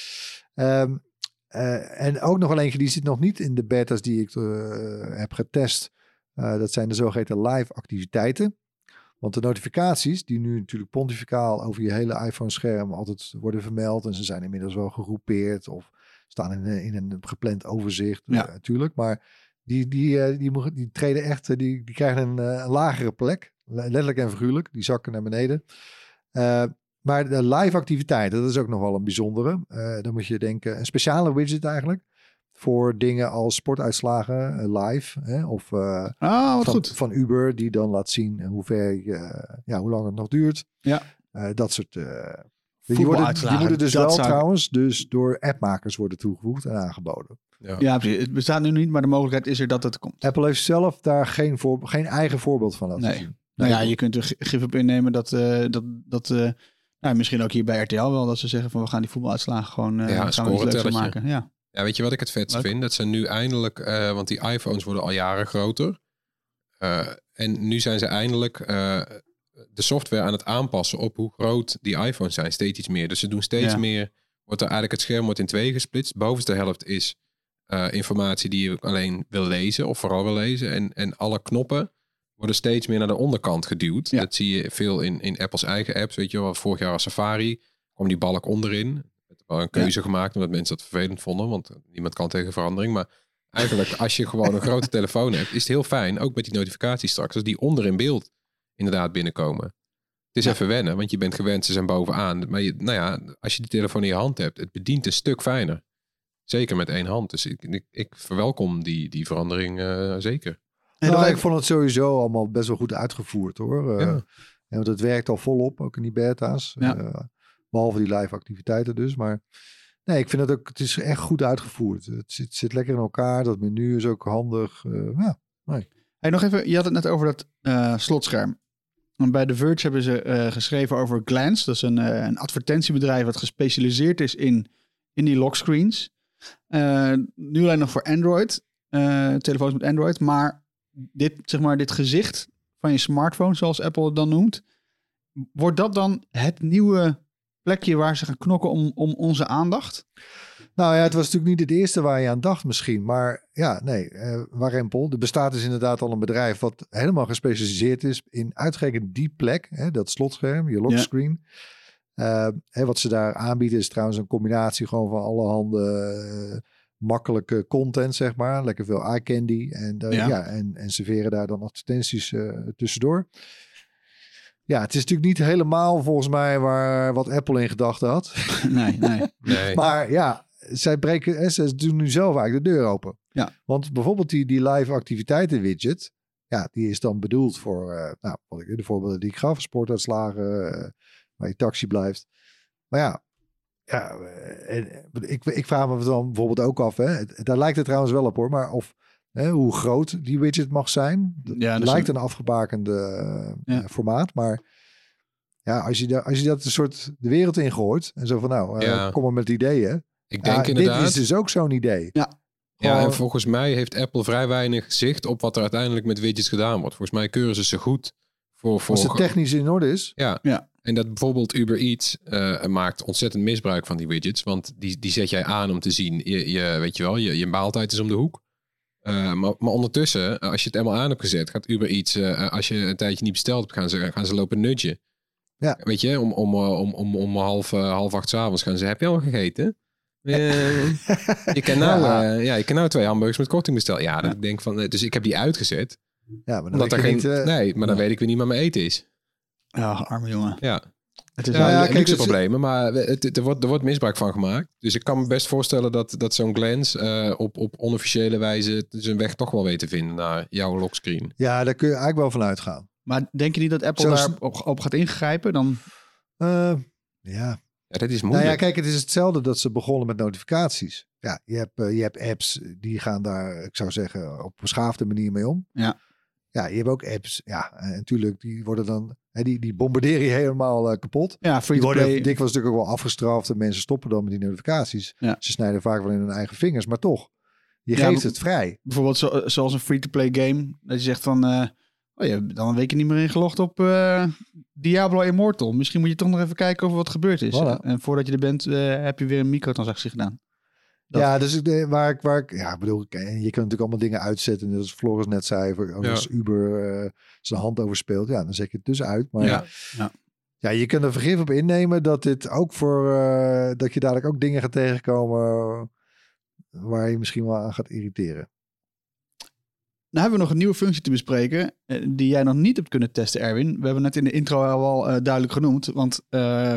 C: ehm, eh, en ook nog wel eentje, die zit nog niet in de beta's die ik heb getest. Dat zijn de zogeheten live activiteiten. Want de notificaties, die nu natuurlijk pontificaal over je hele iPhone-scherm altijd worden vermeld. En ze zijn inmiddels wel gegroepeerd of staan in, een- in een gepland overzicht.
A: Ja.
C: natuurlijk. Maar die, die, die, mogen- die treden echt, die, die krijgen een, een lagere plek. Le- Letterlijk en figuurlijk. Die zakken naar beneden. Eh, maar de live activiteiten, dat is ook nog wel een bijzondere. Eh, dan moet je denken, een speciale widget eigenlijk. Voor dingen als sportuitslagen eh, live. Hè, of
A: wat
C: van,
A: goed.
C: van Uber, die dan laat zien hoe ver je, eh, ja, hoe lang het nog duurt.
A: Ja.
C: Eh, dat soort. eh, die, worden, die moeten dus
A: dat
C: wel
A: zou
C: trouwens, dus door appmakers worden toegevoegd en aangeboden.
B: Ja.
A: Ja, precies. Het bestaat nu niet, maar de mogelijkheid is er dat het komt.
C: Apple heeft zelf daar geen, voor, geen eigen voorbeeld van laten
A: Nee.
C: zien.
A: Nou ja, je kunt er gi- gif op innemen dat, eh, dat, dat eh, nou, misschien ook hier bij RTL wel, dat ze zeggen van we gaan die voetbaluitslagen gewoon
B: Ja, een
A: gaan we maken. Ja.
B: Ja, weet je wat ik het vetst
A: Leuk.
B: vind? Dat ze nu eindelijk, want die iPhones worden al jaren groter. En nu zijn ze eindelijk de software aan het aanpassen op hoe groot die iPhones zijn. Steeds iets meer. Dus ze doen steeds
A: Ja.
B: meer. Wordt er eigenlijk het scherm wordt in twee gesplitst. Bovenste helft is informatie die je alleen wil lezen of vooral wil lezen. En, en alle knoppen worden steeds meer naar de onderkant geduwd.
A: Ja.
B: Dat zie je veel in, in Apples eigen apps. Weet je wel, vorig jaar als Safari kwam die balk onderin. Er werd wel een keuze gemaakt omdat mensen dat vervelend vonden. Want niemand kan tegen verandering. Maar eigenlijk als je gewoon een grote telefoon hebt, is het heel fijn. Ook met die notificaties straks. Als die onder in beeld inderdaad binnenkomen. Het is
A: Ja.
B: even wennen, want je bent gewend, ze zijn bovenaan. Maar je, nou ja, als je die telefoon in je hand hebt, het bedient een stuk fijner. Zeker met één hand. Dus ik, ik, ik verwelkom die, die verandering eh, zeker.
C: Nou,
A: dat
C: ik vond het sowieso allemaal best wel goed uitgevoerd hoor. Eh,
B: Ja.
C: want het werkt al volop, ook in die beta's.
A: Ja.
C: Eh, behalve die live activiteiten dus. Maar nee, ik vind het ook, het is echt goed uitgevoerd. Het zit, zit lekker in elkaar. Dat menu is ook handig. Eh, ja.
A: Hey, nog even, je had het net over dat slotscherm. En bij The Verge hebben ze geschreven over Glance. Dat is een, een advertentiebedrijf wat gespecialiseerd is in, in die lockscreens. Nu alleen nog voor Android, telefoons met Android. Maar dit, zeg maar dit gezicht van je smartphone, zoals Apple het dan noemt. Wordt dat dan het nieuwe plekje waar ze gaan knokken om, om onze aandacht?
C: Nou ja, het was natuurlijk niet het eerste waar je aan dacht misschien. Maar ja, nee, eh Warempel. Er bestaat dus inderdaad al een bedrijf wat helemaal gespecialiseerd is in uitgerekend die plek. Hè, dat slotscherm, je lockscreen. Eh, hè, wat ze daar aanbieden is trouwens een combinatie gewoon van allerhande eh, makkelijke content, zeg maar. Lekker veel eye candy. En, daar-
A: Ja.
C: ja. en, en serveren daar dan advertenties eh, tussendoor. Ja, het is natuurlijk niet helemaal volgens mij waar wat Apple in gedachten had.
A: Nee, nee.
B: Nee.
C: Maar ja, zij breken, hè, ze doen nu zelf eigenlijk de deur open.
A: Ja.
C: Want bijvoorbeeld die, die live activiteiten widget, ja, die is dan bedoeld voor, eh, nou, wat ik, de voorbeelden die ik gaf, sportuitslagen, eh, waar je taxi blijft. Maar ja, ja eh, en, ik, ik vraag me dan bijvoorbeeld ook af, hè, daar lijkt het trouwens wel op hoor, maar of hè, hoe groot die widget mag zijn. Dat
A: Ja,
C: lijkt
A: een-
C: een afgebakende eh,
A: Ja.
C: eh, formaat, maar ja, als je, da- als je dat een soort de wereld ingooit en zo van nou, eh,
B: Ja.
C: kom maar met ideeën.
B: Ik
C: Ja,
B: denk
C: dit
B: inderdaad.
C: is dus ook zo'n idee.
B: Ja,
C: Gewoon-
B: en volgens mij heeft Apple vrij weinig zicht op wat er uiteindelijk met widgets gedaan wordt. Volgens mij keuren ze ze goed voor... voor
C: Als het technisch in orde is.
B: Ja.
A: Ja.
B: En dat bijvoorbeeld Uber Eats eh, maakt ontzettend misbruik van die widgets. Want die, die zet jij aan om te zien, je, je, weet je wel, je, je maaltijd is om de hoek. Eh, maar, maar ondertussen, als je het helemaal aan hebt gezet, gaat Uber Eats, eh, als je een tijdje niet besteld hebt, gaan ze, gaan ze lopen nudgen.
C: Ja.
B: Weet je, om, om, om, om, om half, half acht 's avonds gaan ze, heb je al gegeten? Je, kan nou,
C: Ja.
B: ja, je kan nou twee hamburgers met korting bestellen. Ja, dat ik denk van, dus ik heb die uitgezet.
C: Ja, maar dan
B: Omdat
C: weet je
B: geen,
C: niet,
B: nee, maar dan
C: ja.
B: weet ik weer niet waar mijn eten is.
A: Ja, arme jongen.
B: Ja.
A: Het is
B: Ja,
A: wel-
C: ja,
B: ja,
C: kijk,
B: luxe
C: dus-
B: problemen, maar het, het- er, wordt, er wordt misbruik van gemaakt. Dus ik kan me best voorstellen dat, dat zo'n Glance eh, op, op onofficiële wijze zijn weg toch wel weet te vinden naar jouw lockscreen.
C: Ja, daar kun je eigenlijk wel van uitgaan.
A: Maar denk je niet dat Apple
C: Zelfs-
A: daar op, op gaat ingrijpen? Dan...
C: Eh, ja.
B: Ja, dat is
C: Nou
B: moeilijk.
C: ja, kijk, het is hetzelfde dat ze begonnen met notificaties. Ja, je hebt, eh, je hebt apps die gaan daar, ik zou zeggen, op beschaafde manier mee om.
A: Ja.
C: Ja, je hebt ook apps, ja, en natuurlijk, die worden dan, die, die bombarderen je helemaal eh, kapot.
A: Ja, free
C: Die worden
A: play.
C: dikwijls natuurlijk ook wel afgestraft en mensen stoppen dan met die notificaties.
A: Ja.
C: Ze snijden vaak wel in hun eigen vingers, maar toch, je
A: Ja,
C: geeft het vrij.
A: Bijvoorbeeld zo, zoals een free-to-play game. Dat je zegt van... eh, oh, je hebt dan een weekje niet meer ingelogd op eh, Diablo Immortal. Misschien moet je toch nog even kijken over wat gebeurd is.
C: Voilà.
A: En voordat je er bent, eh, heb je weer een microtransactie gedaan. Dat-
C: Ja, dus ik, denk- waar ik, waar ik, ja, ik bedoel, en je kunt natuurlijk allemaal dingen uitzetten. Net als Floris net zei, voor- als Uber eh, zijn hand overspeelt, ja, dan zet je het dus uit. Maar
B: Ja.
A: Ja.
C: ja, je kunt er vergif op innemen dat dit ook voor, eh, dat je dadelijk ook dingen gaat tegenkomen waar je misschien wel aan gaat irriteren.
A: Nou hebben we nog een nieuwe functie te bespreken. eh, die jij nog niet hebt kunnen testen, Erwin. We hebben net in de intro al eh, duidelijk genoemd. Want eh,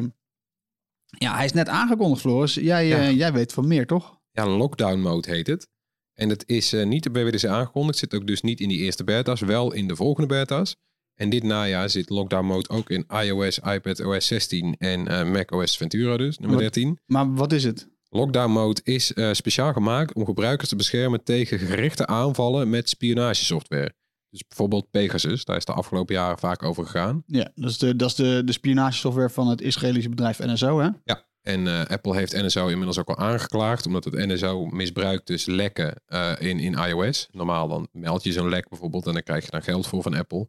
A: ja, hij is net aangekondigd, Floris. Jij,
B: Ja.
A: eh, jij weet van meer, toch?
B: Ja, lockdown mode heet het. En het is eh, niet bij WWDC aangekondigd. Zit ook dus niet in die eerste beta's, wel in de volgende beta's. En dit najaar zit lockdown mode ook in iOS, iPadOS 16 en eh macOS Ventura dus, nummer
A: Wat-
B: 13.
A: Maar wat is het?
B: Lockdown mode is eh, speciaal gemaakt om gebruikers te beschermen tegen gerichte aanvallen met spionagesoftware. Dus bijvoorbeeld Pegasus, daar is de afgelopen jaren vaak over gegaan.
A: Ja, dat is de, dat is de, de spionagesoftware van het Israëlische bedrijf NSO, hè?
B: Ja, en eh, Apple heeft NSO inmiddels ook al aangeklaagd, omdat het NSO misbruikt dus lekken eh, in, in iOS. Normaal dan meld je zo'n lek bijvoorbeeld en dan krijg je daar geld voor van Apple.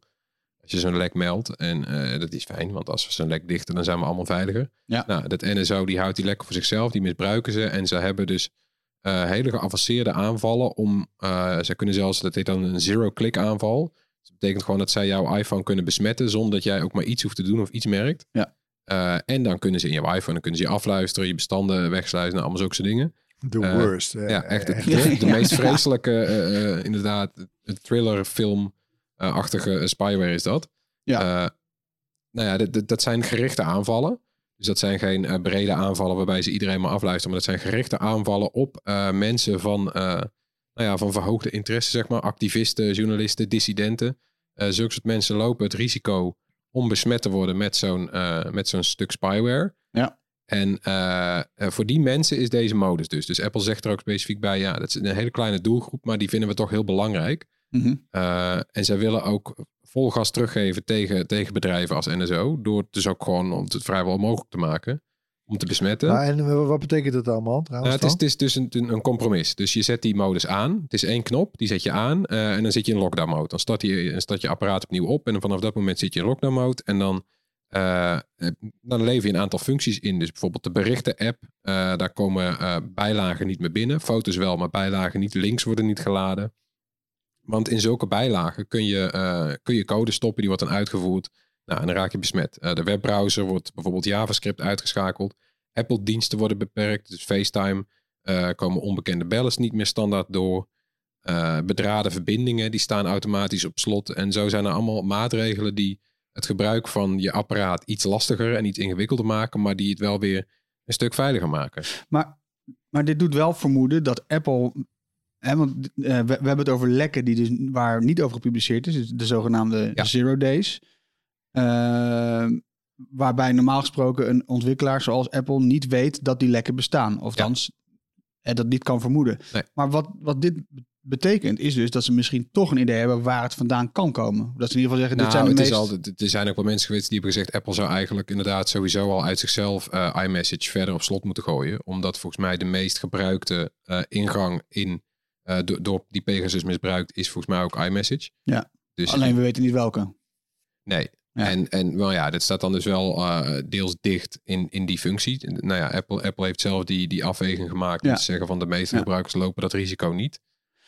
B: Als je zo'n lek meldt, en eh, dat is fijn, want als we zo'n lek dichten, dan zijn we allemaal veiliger.
A: Ja.
B: Nou, dat NSO die houdt die lekken voor zichzelf, die misbruiken ze. En ze hebben dus hele geavanceerde aanvallen om, ze kunnen zelfs, dat heet dan een zero-click aanval. Dat betekent gewoon dat zij jouw iPhone kunnen besmetten zonder dat jij ook maar iets hoeft te doen of iets merkt.
A: Ja.
B: Eh, en dan kunnen ze in jouw iPhone, dan kunnen ze je afluisteren, je bestanden wegsluizen, nou, allemaal zulke soort dingen.
C: The
B: Eh,
C: worst.
B: ja, echt,
C: echt.
B: de, meest vreselijke, eh, inderdaad, thriller film achtige spyware is dat.
A: Ja.
B: Nou ja, dat- zijn gerichte aanvallen. Dus dat zijn geen brede aanvallen waarbij ze iedereen maar afluisteren. Maar dat zijn gerichte aanvallen op mensen van, nou ja, van verhoogde interesse, zeg maar. Activisten, journalisten, dissidenten. Zulke soort mensen lopen het risico om besmet te worden met zo'n eh, met zo'n stuk spyware.
A: Ja.
B: En eh, eh, voor die mensen is deze modus dus. Dus Apple zegt er ook specifiek bij, ja, dat is een hele kleine doelgroep, maar die vinden we toch heel belangrijk.
A: Mhm.
B: Uh, en zij willen ook vol gas teruggeven tegen, tegen bedrijven als NSO. Door het dus ook gewoon om het vrijwel mogelijk te maken. Om te besmetten.
C: Maar en eh, wat betekent dat allemaal trouwens?
B: Nou, het, is, het is dus een, een compromis. Dus je zet die modus aan. Het is één knop, die zet je aan. uh, en dan zit je in lockdown mode. Dan start je, dan start je apparaat opnieuw op. En vanaf dat moment zit je in lockdown mode. En dan, uh, dan lever je een aantal functies in. Dus bijvoorbeeld de berichten-app. daar komen bijlagen niet meer binnen. Foto's wel, maar bijlagen niet. Links worden niet geladen. Want in zulke bijlagen kun je, kun je code stoppen, die wordt dan uitgevoerd. Nou, en dan raak je besmet. Uh, de webbrowser wordt bijvoorbeeld JavaScript uitgeschakeld. Apple-diensten worden beperkt. Dus FaceTime uh, komen onbekende bellers niet meer standaard door. bedraden verbindingen die staan automatisch op slot. En zo zijn er allemaal maatregelen die het gebruik van je apparaat iets lastiger en iets ingewikkelder maken, maar die het wel weer een stuk veiliger maken.
A: Maar, maar dit doet wel vermoeden dat Apple He, want uh, we, we, hebben het over lekken die dus, waar niet over gepubliceerd is. Dus de zogenaamde ja. zero days. Uh, waarbij normaal gesproken een ontwikkelaar zoals Apple niet weet dat die lekken bestaan. Of ja. dat niet kan vermoeden.
B: Nee.
A: Maar wat, wat dit betekent is dus dat ze misschien toch een idee hebben waar het vandaan kan komen. Dat ze in ieder geval zeggen,
B: nou,
A: dit zijn de
B: het
A: meest...
B: Is al, er zijn ook wel mensen geweest die hebben gezegd... Apple zou eigenlijk inderdaad sowieso al uit zichzelf uh, iMessage verder op slot moeten gooien. Omdat volgens mij de meest gebruikte uh, ingang in uh, door, door die Pegasus misbruikt, is volgens mij ook iMessage.
A: Ja,
B: dus,
A: alleen we weten niet welke.
B: Nee. Ja. En, en well, ja, dit staat dan dus wel uh, deels dicht in, in die functie. Nou ja, Apple, Apple heeft zelf die, die afweging gemaakt. Ja. Om te zeggen van de meeste ja. gebruikers lopen dat risico niet.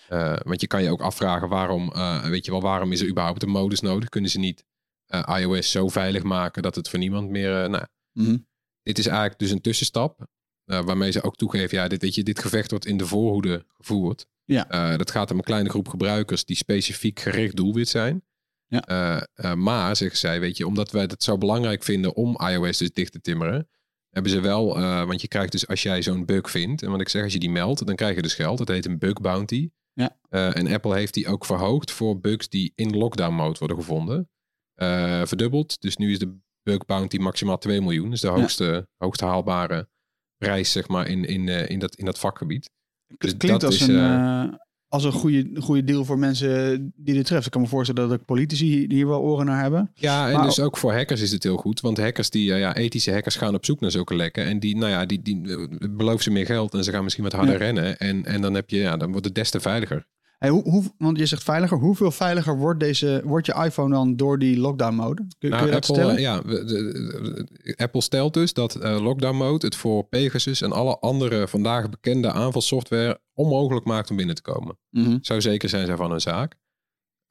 B: Uh, want je kan je ook afvragen waarom, uh, weet je wel, waarom is er überhaupt een modus nodig? Kunnen ze niet iOS zo veilig maken dat het voor niemand meer... nou,
A: mm -hmm.
B: Dit is eigenlijk dus een tussenstap. waarmee ze ook toegeven, ja, dit, weet je, dit gevecht wordt in de voorhoede gevoerd.
A: Ja.
B: Dat gaat om een kleine groep gebruikers die specifiek gericht doelwit zijn.
A: Ja.
B: Uh, uh, maar, zeggen zij, weet je, omdat wij het zo belangrijk vinden om iOS dus dicht te timmeren, hebben ze wel, want je krijgt dus als jij zo'n bug vindt, en wat ik zeg, als je die meldt, dan krijg je dus geld. Dat heet een bug bounty.
A: Ja.
B: en Apple heeft die ook verhoogd voor bugs die in lockdown mode worden gevonden. verdubbeld. Dus nu is de bug bounty maximaal 2 miljoen. Dus de hoogste, ja. hoogste haalbare prijs, zeg maar, in, in, in, dat, in dat vakgebied.
A: Dus klinkt als,
B: is,
A: een, als een goede, goede deal voor mensen die dit treft. Ik kan me voorstellen dat ook politici hier wel oren naar hebben.
B: Ja, en maar dus ook voor hackers is het heel goed. Want hackers die, ja, ethische hackers gaan op zoek naar zulke lekken. En die, nou ja, die, die beloven ze meer geld en ze gaan misschien wat harder ja. rennen. En, en dan heb je, ja, dan wordt het des te veiliger.
A: Hey, hoe, hoe, want je zegt veiliger. Hoeveel veiliger wordt, deze, wordt je iPhone dan door die lockdown mode? Kun,
B: nou,
A: kun je dat
B: Apple,
A: stellen?
B: Ja, de, de, Apple stelt dus dat uh, lockdown mode het voor Pegasus en alle andere vandaag bekende aanvalsoftware onmogelijk maakt om binnen te komen.
A: Mm -hmm.
B: Zo zeker zijn zij van hun zaak.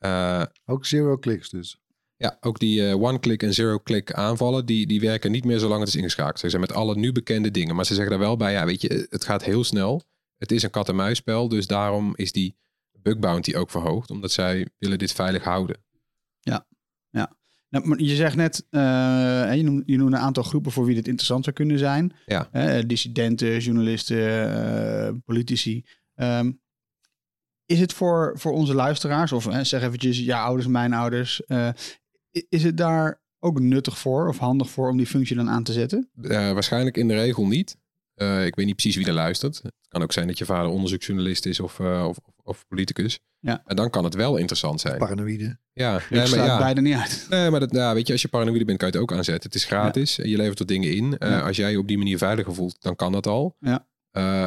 B: Uh,
C: ook zero clicks dus.
B: Ja, ook die uh, one-click en zero-click aanvallen, die, die werken niet meer zolang het is ingeschakeld. Ze zijn met alle nu bekende dingen. Maar ze zeggen daar wel bij, ja, weet je, het gaat heel snel. Het is een kat-en-muisspel, dus daarom is die bug bounty ook verhoogd, omdat zij willen dit veilig houden.
A: Ja, ja. Nou, maar je zegt net, uh, je, noemt, je noemt een aantal groepen voor wie dit interessant zou kunnen zijn.
B: Ja.
A: Uh, dissidenten, journalisten, uh, politici. Um, is het voor, voor onze luisteraars, of zeg eventjes, ja, ouders, mijn ouders, eh, is het daar ook nuttig voor of handig voor om die functie dan aan te zetten?
B: waarschijnlijk in de regel niet. Uh, ik weet niet precies wie er luistert. Het kan ook zijn dat je vader onderzoeksjournalist is of, uh, of, of, politicus.
A: Ja.
B: En dan kan het wel interessant zijn.
C: Paranoïde.
B: Ja,
A: nee, maar ja. beide niet uit.
B: Nee, maar dat, ja, weet je, als je paranoïde bent, kan je het ook aanzetten. Het is gratis. Ja. Je levert er dingen in. Uh, ja. Als jij je op die manier veiliger voelt, dan kan dat al.
A: Ja.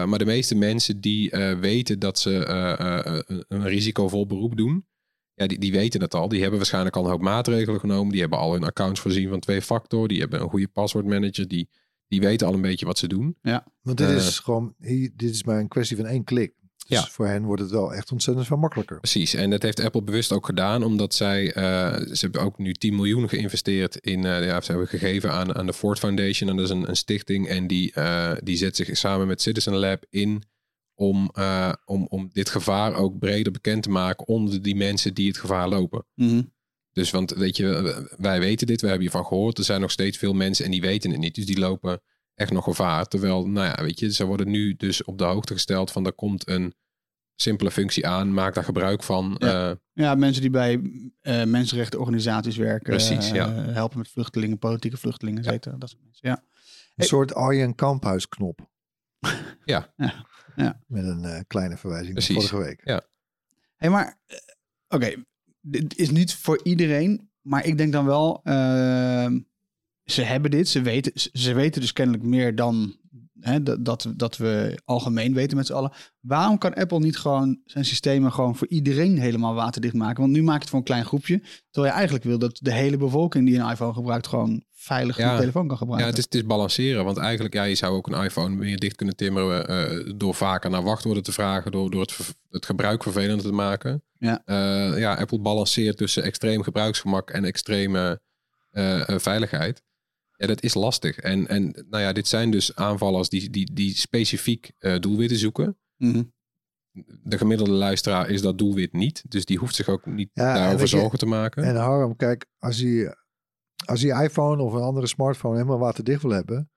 B: Maar de meeste mensen die weten dat ze een, een risicovol beroep doen, ja, die, die weten het al. Die hebben waarschijnlijk al een hoop maatregelen genomen. Die hebben al hun accounts voorzien van twee factor. Die hebben een goede paswoordmanager. Die die weten al een beetje wat ze doen.
A: Ja.
C: Want dit uh, is gewoon, dit is maar een kwestie van één klik. Dus
B: ja.
C: voor hen wordt het wel echt ontzettend veel makkelijker.
B: Precies, en dat heeft Apple bewust ook gedaan, omdat zij, uh, ze hebben ook nu 10 miljoen geïnvesteerd in, uh, ja, ze hebben gegeven aan, aan de Ford Foundation, en dat is een, een stichting, en die, uh, die zet zich samen met Citizen Lab in om, om, om dit gevaar ook breder bekend te maken onder die mensen die het gevaar lopen.
A: Mm -hmm.
B: Dus want weet je, wij weten dit, we hebben hiervan gehoord. Er zijn nog steeds veel mensen en die weten het niet. Dus die lopen echt nog gevaar. Terwijl, nou ja, weet je, ze worden nu dus op de hoogte gesteld van er komt een simpele functie aan, maak daar gebruik van.
A: Ja.
B: Eh,
A: Ja, mensen die bij eh mensenrechtenorganisaties werken.
B: Precies,
A: eh,
B: ja.
A: helpen met vluchtelingen, politieke vluchtelingen, et
B: Ja.
A: cetera. Dat soort mensen. Ja.
C: Een soort Arjen Kamphuis-knop.
B: Ja.
A: Ja, ja.
C: Met een eh, kleine verwijzing naar
B: Precies.
C: vorige week.
A: Hé, maar eh, oké, dit is niet voor iedereen, maar ik denk dan wel, ehm, ze hebben dit, ze weten, ze- weten dus kennelijk meer dan hè, dat, dat, we algemeen weten met z'n allen. Waarom kan Apple niet gewoon zijn systemen gewoon voor iedereen helemaal waterdicht maken? Want nu maak je het voor een klein groepje, terwijl je eigenlijk wil dat de hele bevolking die een iPhone gebruikt gewoon veilig
B: Ja.
A: een telefoon kan
B: ja,
A: gebruiken.
B: het is, het is balanceren. Want eigenlijk, ja, je zou ook een iPhone meer dicht kunnen timmeren eh, door vaker naar wachtwoorden te vragen, door, door het, het gebruik vervelender te maken.
A: Ja.
B: Eh, ja, Apple balanceert tussen extreem gebruiksgemak en extreme eh, veiligheid. Ja, dat is lastig. En, en nou ja, dit zijn dus aanvallers die, die, die specifiek eh, doelwitten zoeken.
A: Mhm.
B: De gemiddelde luisteraar is dat doelwit niet. Dus die hoeft zich ook niet
C: Ja,
B: daarover
C: je-
B: zorgen te maken.
C: En Harm, kijk, als je, als je iPhone of een andere smartphone helemaal waterdicht wil hebben,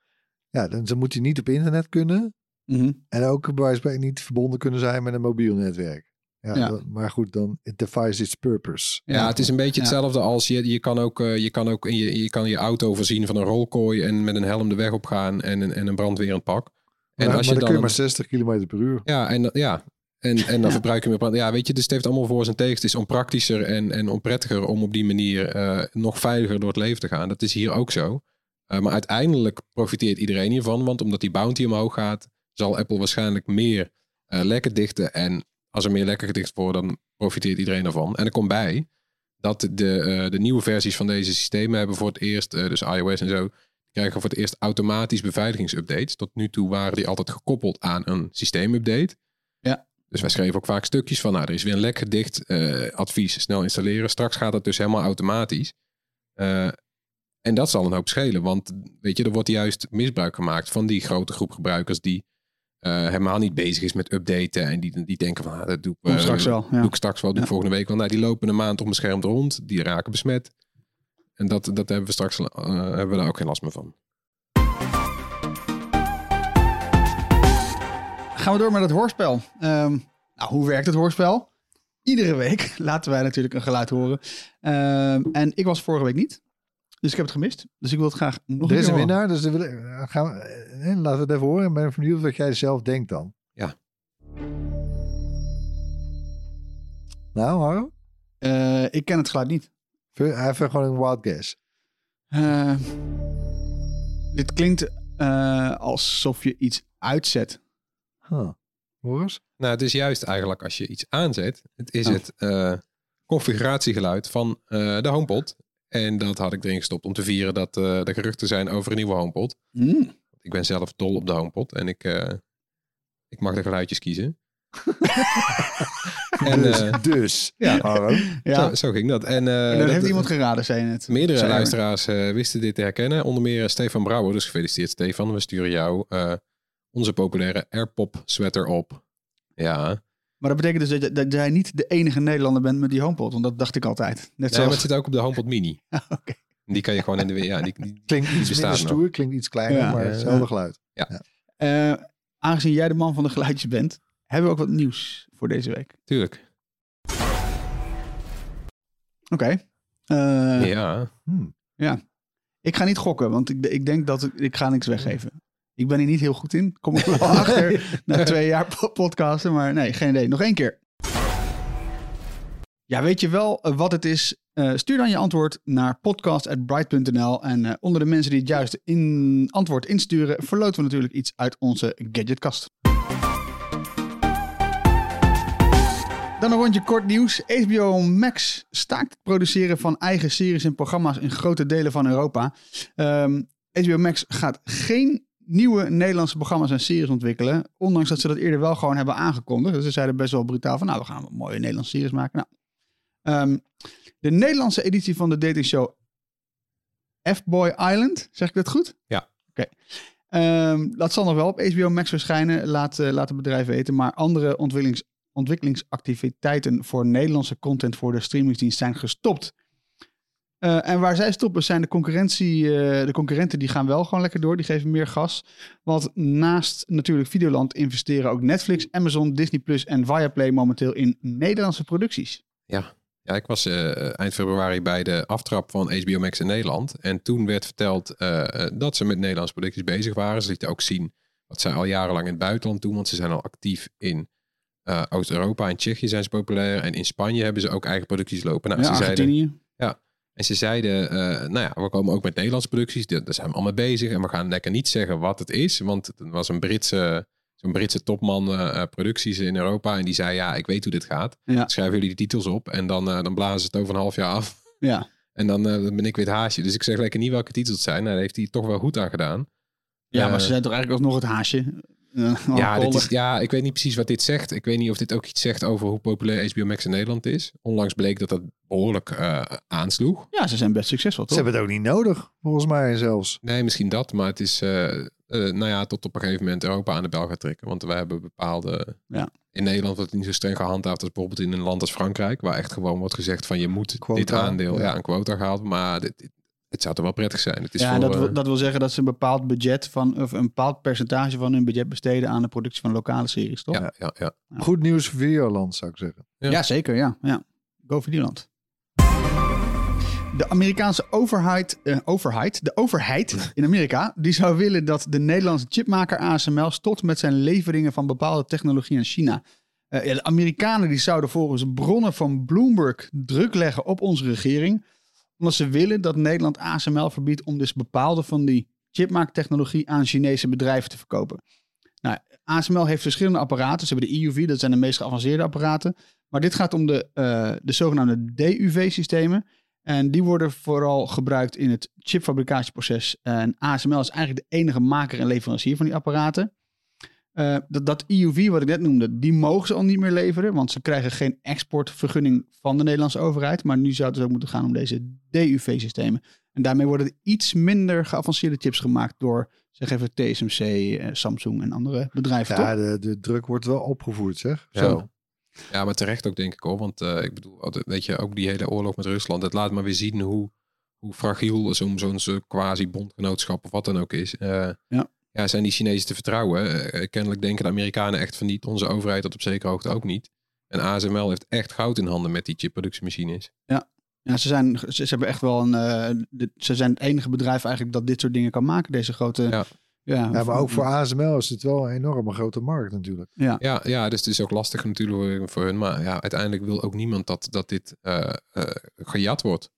C: ja, dan, dan moet hij niet op internet kunnen.
A: Mhm.
C: En ook bij wijze van spreken niet verbonden kunnen zijn met een mobiel netwerk. Ja, maar goed, dan it defies its purpose.
B: Ja, het is een beetje
A: Ja.
B: hetzelfde als je, je kan ook, eh, je kan ook in je, je, kan je auto voorzien van een rolkooi en met een helm de weg op gaan en een, en een brandweerend pak. En
C: maar,
B: als
C: maar
B: je
C: dan,
B: dan.
C: kun je maar 60 km per uur.
B: ja, en, ja, en, en dan verbruik je meer brand. Ja, weet je, dus het heeft allemaal voor zijn tegen. Het is onpraktischer en, en onprettiger om op die manier eh, nog veiliger door het leven te gaan. Dat is hier ook zo. Eh, maar uiteindelijk profiteert iedereen hiervan, want omdat die bounty omhoog gaat, zal Apple waarschijnlijk meer eh, lekken dichten. En als er meer lekken gedicht worden, dan profiteert iedereen ervan. En er komt bij dat de, eh, de nieuwe versies van deze systemen hebben voor het eerst, eh, dus iOS en zo, krijgen voor het eerst automatisch beveiligingsupdates. Tot nu toe waren die altijd gekoppeld aan een systeemupdate.
A: Ja.
B: Dus wij schreven ook vaak stukjes van, nou, er is weer een lek gedicht, eh, advies, snel installeren. Straks gaat dat dus helemaal automatisch. En dat zal een hoop schelen, want weet je, er wordt juist misbruik gemaakt van die grote groep gebruikers die eh, helemaal niet bezig is met updaten en die, die denken van, ah, dat doe ik, eh,
A: straks wel, ja.
B: doe ik straks wel, doe ik
A: Ja.
B: volgende week wel. Nou, die lopen een maand scherm rond, die raken besmet. En dat, dat hebben we straks eh, hebben we daar ook geen last meer van.
A: Gaan we door met het hoorspel. Ehm, nou, hoe werkt het hoorspel? Iedere week laten wij natuurlijk een geluid horen. Ehm, en ik was vorige week niet. Dus ik heb het gemist. Dus ik wil het graag nog
C: Er is
A: keer
C: een winnaar, dus dan wil ik- eh, gaan we, eh, laten we het even horen. Ik ben benieuwd wat jij zelf denkt dan.
B: Ja.
C: Nou, Harm?
A: Eh, ik ken het geluid niet.
C: Even even gewoon een wild guess.
A: Eh, dit klinkt eh, alsof je iets uitzet.
C: Huh. Hoor eens.
B: Nou, het is juist eigenlijk als je iets aanzet, het is
A: Oh.
B: het eh, configuratiegeluid van eh, de HomePod. En dat had ik erin gestopt om te vieren dat eh er geruchten zijn over een nieuwe HomePod.
A: Hmm.
B: Ik ben zelf dol op de HomePod en ik, eh, ik mag de geluidjes kiezen. en
C: dus,
B: eh,
C: dus
B: ja. Zo, zo ging dat. En,
A: en dat heeft
B: dat-
A: iemand geraden, zei je net.
B: Meerdere
A: Zei
B: luisteraars wisten dit te herkennen. Onder meer Stefan Brouwer. Dus gefeliciteerd Stefan. We sturen jou onze populaire AirPop sweater op. Ja.
A: Maar dat betekent dus dat, je- dat jij niet de enige Nederlander bent met die HomePod. Want dat dacht ik altijd. Net
B: Nee, maar
A: zoals...
B: het zit ook op de HomePod Mini.
A: Oké.
B: Die kan je gewoon in de... Ja, die, die-
C: Klinkt iets minder
B: nog.
C: stoer, klinkt iets kleiner,
A: Ja.
C: maar
B: Ja.
C: hetzelfde geluid.
A: Eh, aangezien jij de man van de geluidjes bent, hebben we ook wat nieuws voor deze week.
B: tuurlijk.
A: Oké. Eh,
B: ja.
C: Hmm.
A: Ik ga niet gokken, want ik, ik denk dat ik, ik ga niks weggeven. Ik ben hier niet heel goed in. Kom ik wel achter na twee jaar po- podcasten. Maar nee, geen idee. Nog één keer. Ja, weet je wel eh, wat het is? Eh, stuur dan je antwoord naar podcast.bright.nl. En eh, onder de mensen die het juiste in antwoord insturen, verloten we natuurlijk iets uit onze gadgetkast. Dan een rondje kort nieuws. HBO Max staakt het produceren van eigen series en programma's in grote delen van Europa. Ehm, HBO Max gaat geen nieuwe Nederlandse programma's en series ontwikkelen. Ondanks dat ze dat eerder wel gewoon hebben aangekondigd. Dus ze zeiden best wel brutaal van, nou, we gaan mooie Nederlandse series maken. Nou, ehm, de Nederlandse editie van de datingshow F-Boy Island, zeg ik dat goed?
B: Ja.
A: Oké. Ehm, dat zal nog wel op HBO Max verschijnen, laat, eh, laat het bedrijf weten. Maar andere ontwikkelings, ontwikkelingsactiviteiten voor Nederlandse content voor de streamingsdienst zijn gestopt. Eh, en waar zij stoppen zijn de, concurrentie, eh, de concurrenten die gaan wel gewoon lekker door. Die geven meer gas. Want naast natuurlijk Videoland investeren ook Netflix, Amazon, Disney Plus en Viaplay momenteel in Nederlandse producties.
B: Ja, ik was eh, eind februari bij de aftrap van HBO Max in Nederland. En toen werd verteld dat ze met Nederlandse producties bezig waren. Ze lieten ook zien wat zij al jarenlang in het buitenland doen. Want ze zijn al actief in Oost-Europa. In Tsjechië zijn ze populair. En in Spanje hebben ze ook eigen producties lopen. Nou,
A: ja,
B: ze zeiden. En ze zeiden, eh, nou ja, we komen ook met Nederlandse producties. Daar zijn we allemaal bezig. En we gaan lekker niet zeggen wat het is. Want het was een Britse, zo'n Britse topman eh, eh, producties in Europa. En die zei, ja, ik weet hoe dit gaat.
A: Ja.
B: Schrijven jullie de titels op. En dan, dan blazen ze het over een half jaar af.
A: Ja.
B: En dan, ben ik weer het haasje. Dus ik zeg lekker niet welke titels het zijn. Nou, daar heeft hij toch wel goed aan gedaan.
A: ja, maar ze zijn toch eigenlijk alsnog het haasje. Eh,
B: Ja, dit is, ja, ik weet niet precies wat dit zegt. Ik weet niet of dit ook iets zegt over hoe populair HBO Max in Nederland is. Onlangs bleek dat dat behoorlijk eh, aansloeg.
A: ja, ze zijn best succesvol,
C: Ze
A: toch?
C: hebben het ook niet nodig, volgens mij zelfs.
B: Nee, misschien dat. Maar het is, eh, eh, nou ja, tot op een gegeven moment Europa aan de bel gaat trekken. Want wij hebben bepaalde...
A: Ja.
B: In Nederland wordt het niet zo streng gehandhaafd als bijvoorbeeld in een land als Frankrijk. Waar echt gewoon wordt gezegd van je moet
C: Quota,
B: dit aandeel,
C: ja.
B: ja, een quota gehaald. Maar dit, dit- het zou toch wel prettig zijn. Het is
A: ja,
B: voor,
A: dat,
B: eh,
A: wil, dat wil zeggen dat ze een bepaald budget van, of een bepaald percentage van hun budget besteden aan de productie van lokale series, toch?
B: ja, ja, ja.
C: Goed nieuws voor Videoland, zou ik zeggen.
B: Ja.
A: Ja, zeker. Ja. Ja. Go Videoland. De Amerikaanse overheid, eh, overheid, de overheid in Amerika, die zou willen dat de Nederlandse chipmaker ASML stopt met zijn leveringen van bepaalde technologie aan China. Eh, ja, de Amerikanen die zouden volgens bronnen van Bloomberg druk leggen op onze regering, omdat ze willen dat Nederland ASML verbiedt om dus bepaalde van die chipmaaktechnologie aan Chinese bedrijven te verkopen. Nou, ASML heeft verschillende apparaten. Ze hebben de EUV, dat zijn de meest geavanceerde apparaten. Maar dit gaat om de, eh, de zogenaamde DUV-systemen. En die worden vooral gebruikt in het chipfabricatieproces. En ASML is eigenlijk de enige maker en leverancier van die apparaten. Eh, dat, dat EUV, wat ik net noemde, die mogen ze al niet meer leveren. Want ze krijgen geen exportvergunning van de Nederlandse overheid. Maar nu zou het dus ook moeten gaan om deze DUV-systemen. En daarmee worden er iets minder geavanceerde chips gemaakt door, zeg even, TSMC, eh, Samsung en andere bedrijven.
C: Ja,
A: toch?
C: de, de druk wordt wel opgevoerd, zeg.
B: Ja.
C: Zo.
B: Ja, maar terecht ook denk ik hoor. Want eh, ik bedoel, altijd, weet je, ook die hele oorlog met Rusland. Het laat maar weer zien hoe, hoe fragiel zo'n zo'n quasi-bondgenootschap of wat dan ook is. Eh,
A: Ja.
B: Ja, zijn die Chinezen te vertrouwen? Eh, kennelijk denken de Amerikanen echt van niet. Onze overheid dat op zekere hoogte ook niet. En ASML heeft echt goud in handen met die chipproductiemachines.
A: Ja, ze, zijn, ze, ze hebben echt wel een. eh, de- ze zijn het enige bedrijf eigenlijk dat dit soort dingen kan maken. Deze grote.
B: Ja.
A: Ja,
C: Ja, maar ook voor ASML is het wel een enorme grote markt natuurlijk.
A: Ja,
B: Ja, ja, dus het is ook lastig natuurlijk voor- hun. Maar ja, uiteindelijk wil ook niemand dat, dat dit eh, eh, gejat wordt.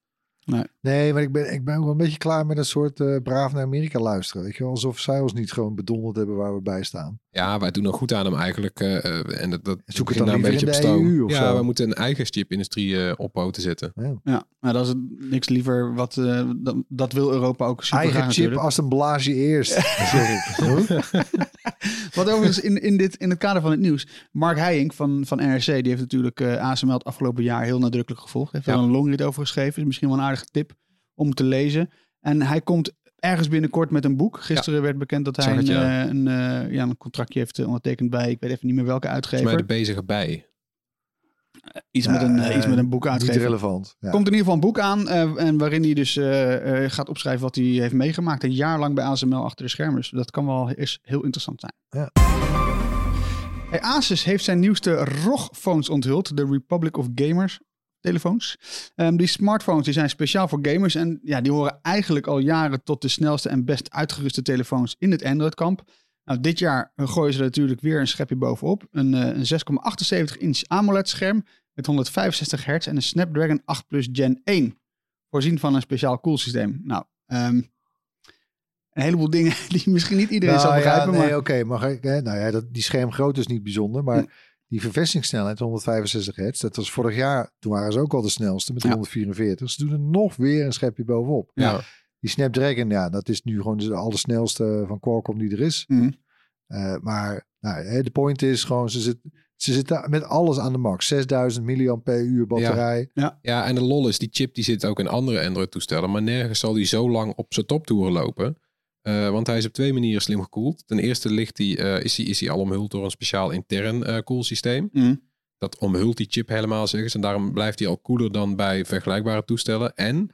C: Nee, maar ik ben, ik ben ook wel een beetje klaar met een soort eh, braaf naar Amerika luisteren. Weet je wel, alsof zij ons niet gewoon bedonderd hebben waar we bij staan.
B: Ja, wij doen er goed aan hem eigenlijk. eh, eh, en dat, dat
C: Zoek het dan
B: nou
C: liever in de
B: stoom.
C: EU of
B: Ja,
C: zo.
B: we moeten een eigen chipindustrie eh op poten zetten.
A: ja. maar dat is niks liever. Wat, eh, dat, dat wil Europa ook super
C: Eigen
A: graag
C: chip
A: natuurlijk.
C: als een blaasje eerst. zeg ik. Huh?
A: Wat overigens in, in, dit, in het kader van het nieuws. Mark Heijink van, van NRC, die heeft natuurlijk eh ASML het afgelopen jaar heel nadrukkelijk gevolgd. Heeft er
B: Ja.
A: een longread over geschreven. Is misschien wel een aardige tip om te lezen. En hij komt ergens binnenkort met een boek. Gisteren werd bekend dat hij een,
B: ja.
A: eh, een, eh, ja, een contractje heeft eh, ondertekend bij, ik weet even niet meer welke uitgever.
B: mij de bezige bij.
A: Iets, met een, iets met een boek
C: Niet
A: uitgever.
C: relevant. Ja.
A: Komt in ieder geval een boek aan eh, en waarin hij dus gaat opschrijven wat hij heeft meegemaakt. Een jaar lang bij ASML achter de schermen. Dus dat kan wel is heel interessant zijn.
C: Ja.
A: Hey, Asus heeft zijn nieuwste ROG-phones onthuld. De Republic of Gamers telefoons. Ehm, die smartphones die zijn speciaal voor gamers. En ja, die horen eigenlijk al jaren tot de snelste en best uitgeruste telefoons in het Android-kamp. Nou, dit jaar gooien ze er natuurlijk weer een schepje bovenop. Een, eh, een 6,78 inch AMOLED-scherm met 165 hertz en een Snapdragon 8 Plus Gen 1. Voorzien van een speciaal koelsysteem. Nou, ehm, een heleboel dingen die misschien niet iedereen zal
C: Nou,
A: begrijpen.
C: ja, nee,
A: maar
C: oké. maar ik, hè, nou ja, dat, die schermgrootte is niet bijzonder. Maar
A: Hm.
C: Die vervestingssnelheid, 165 hertz, dat was vorig jaar. Toen waren ze ook al de snelste met
A: Ja.
C: 144. Ze doen er nog weer een schepje bovenop.
A: Ja.
C: Die Snapdragon, ja, dat is nu gewoon de allersnelste van Qualcomm die er is.
A: Mhm.
C: Eh, maar nou, hè, de point is gewoon, ze, zit, ze zitten met alles aan de max. 6000 milliampère batterij.
B: Ja, en de lol is, die chip die zit ook in andere Android-toestellen. Maar nergens zal die zo lang op zijn toptoeren lopen. Eh, want hij is op twee manieren slim gekoeld. Ten eerste ligt die, eh, is hij is hij al omhuld door een speciaal intern eh koelsysteem.
A: Mhm.
B: Dat omhult die chip helemaal, zeggen ze. En daarom blijft hij al koeler dan bij vergelijkbare toestellen. En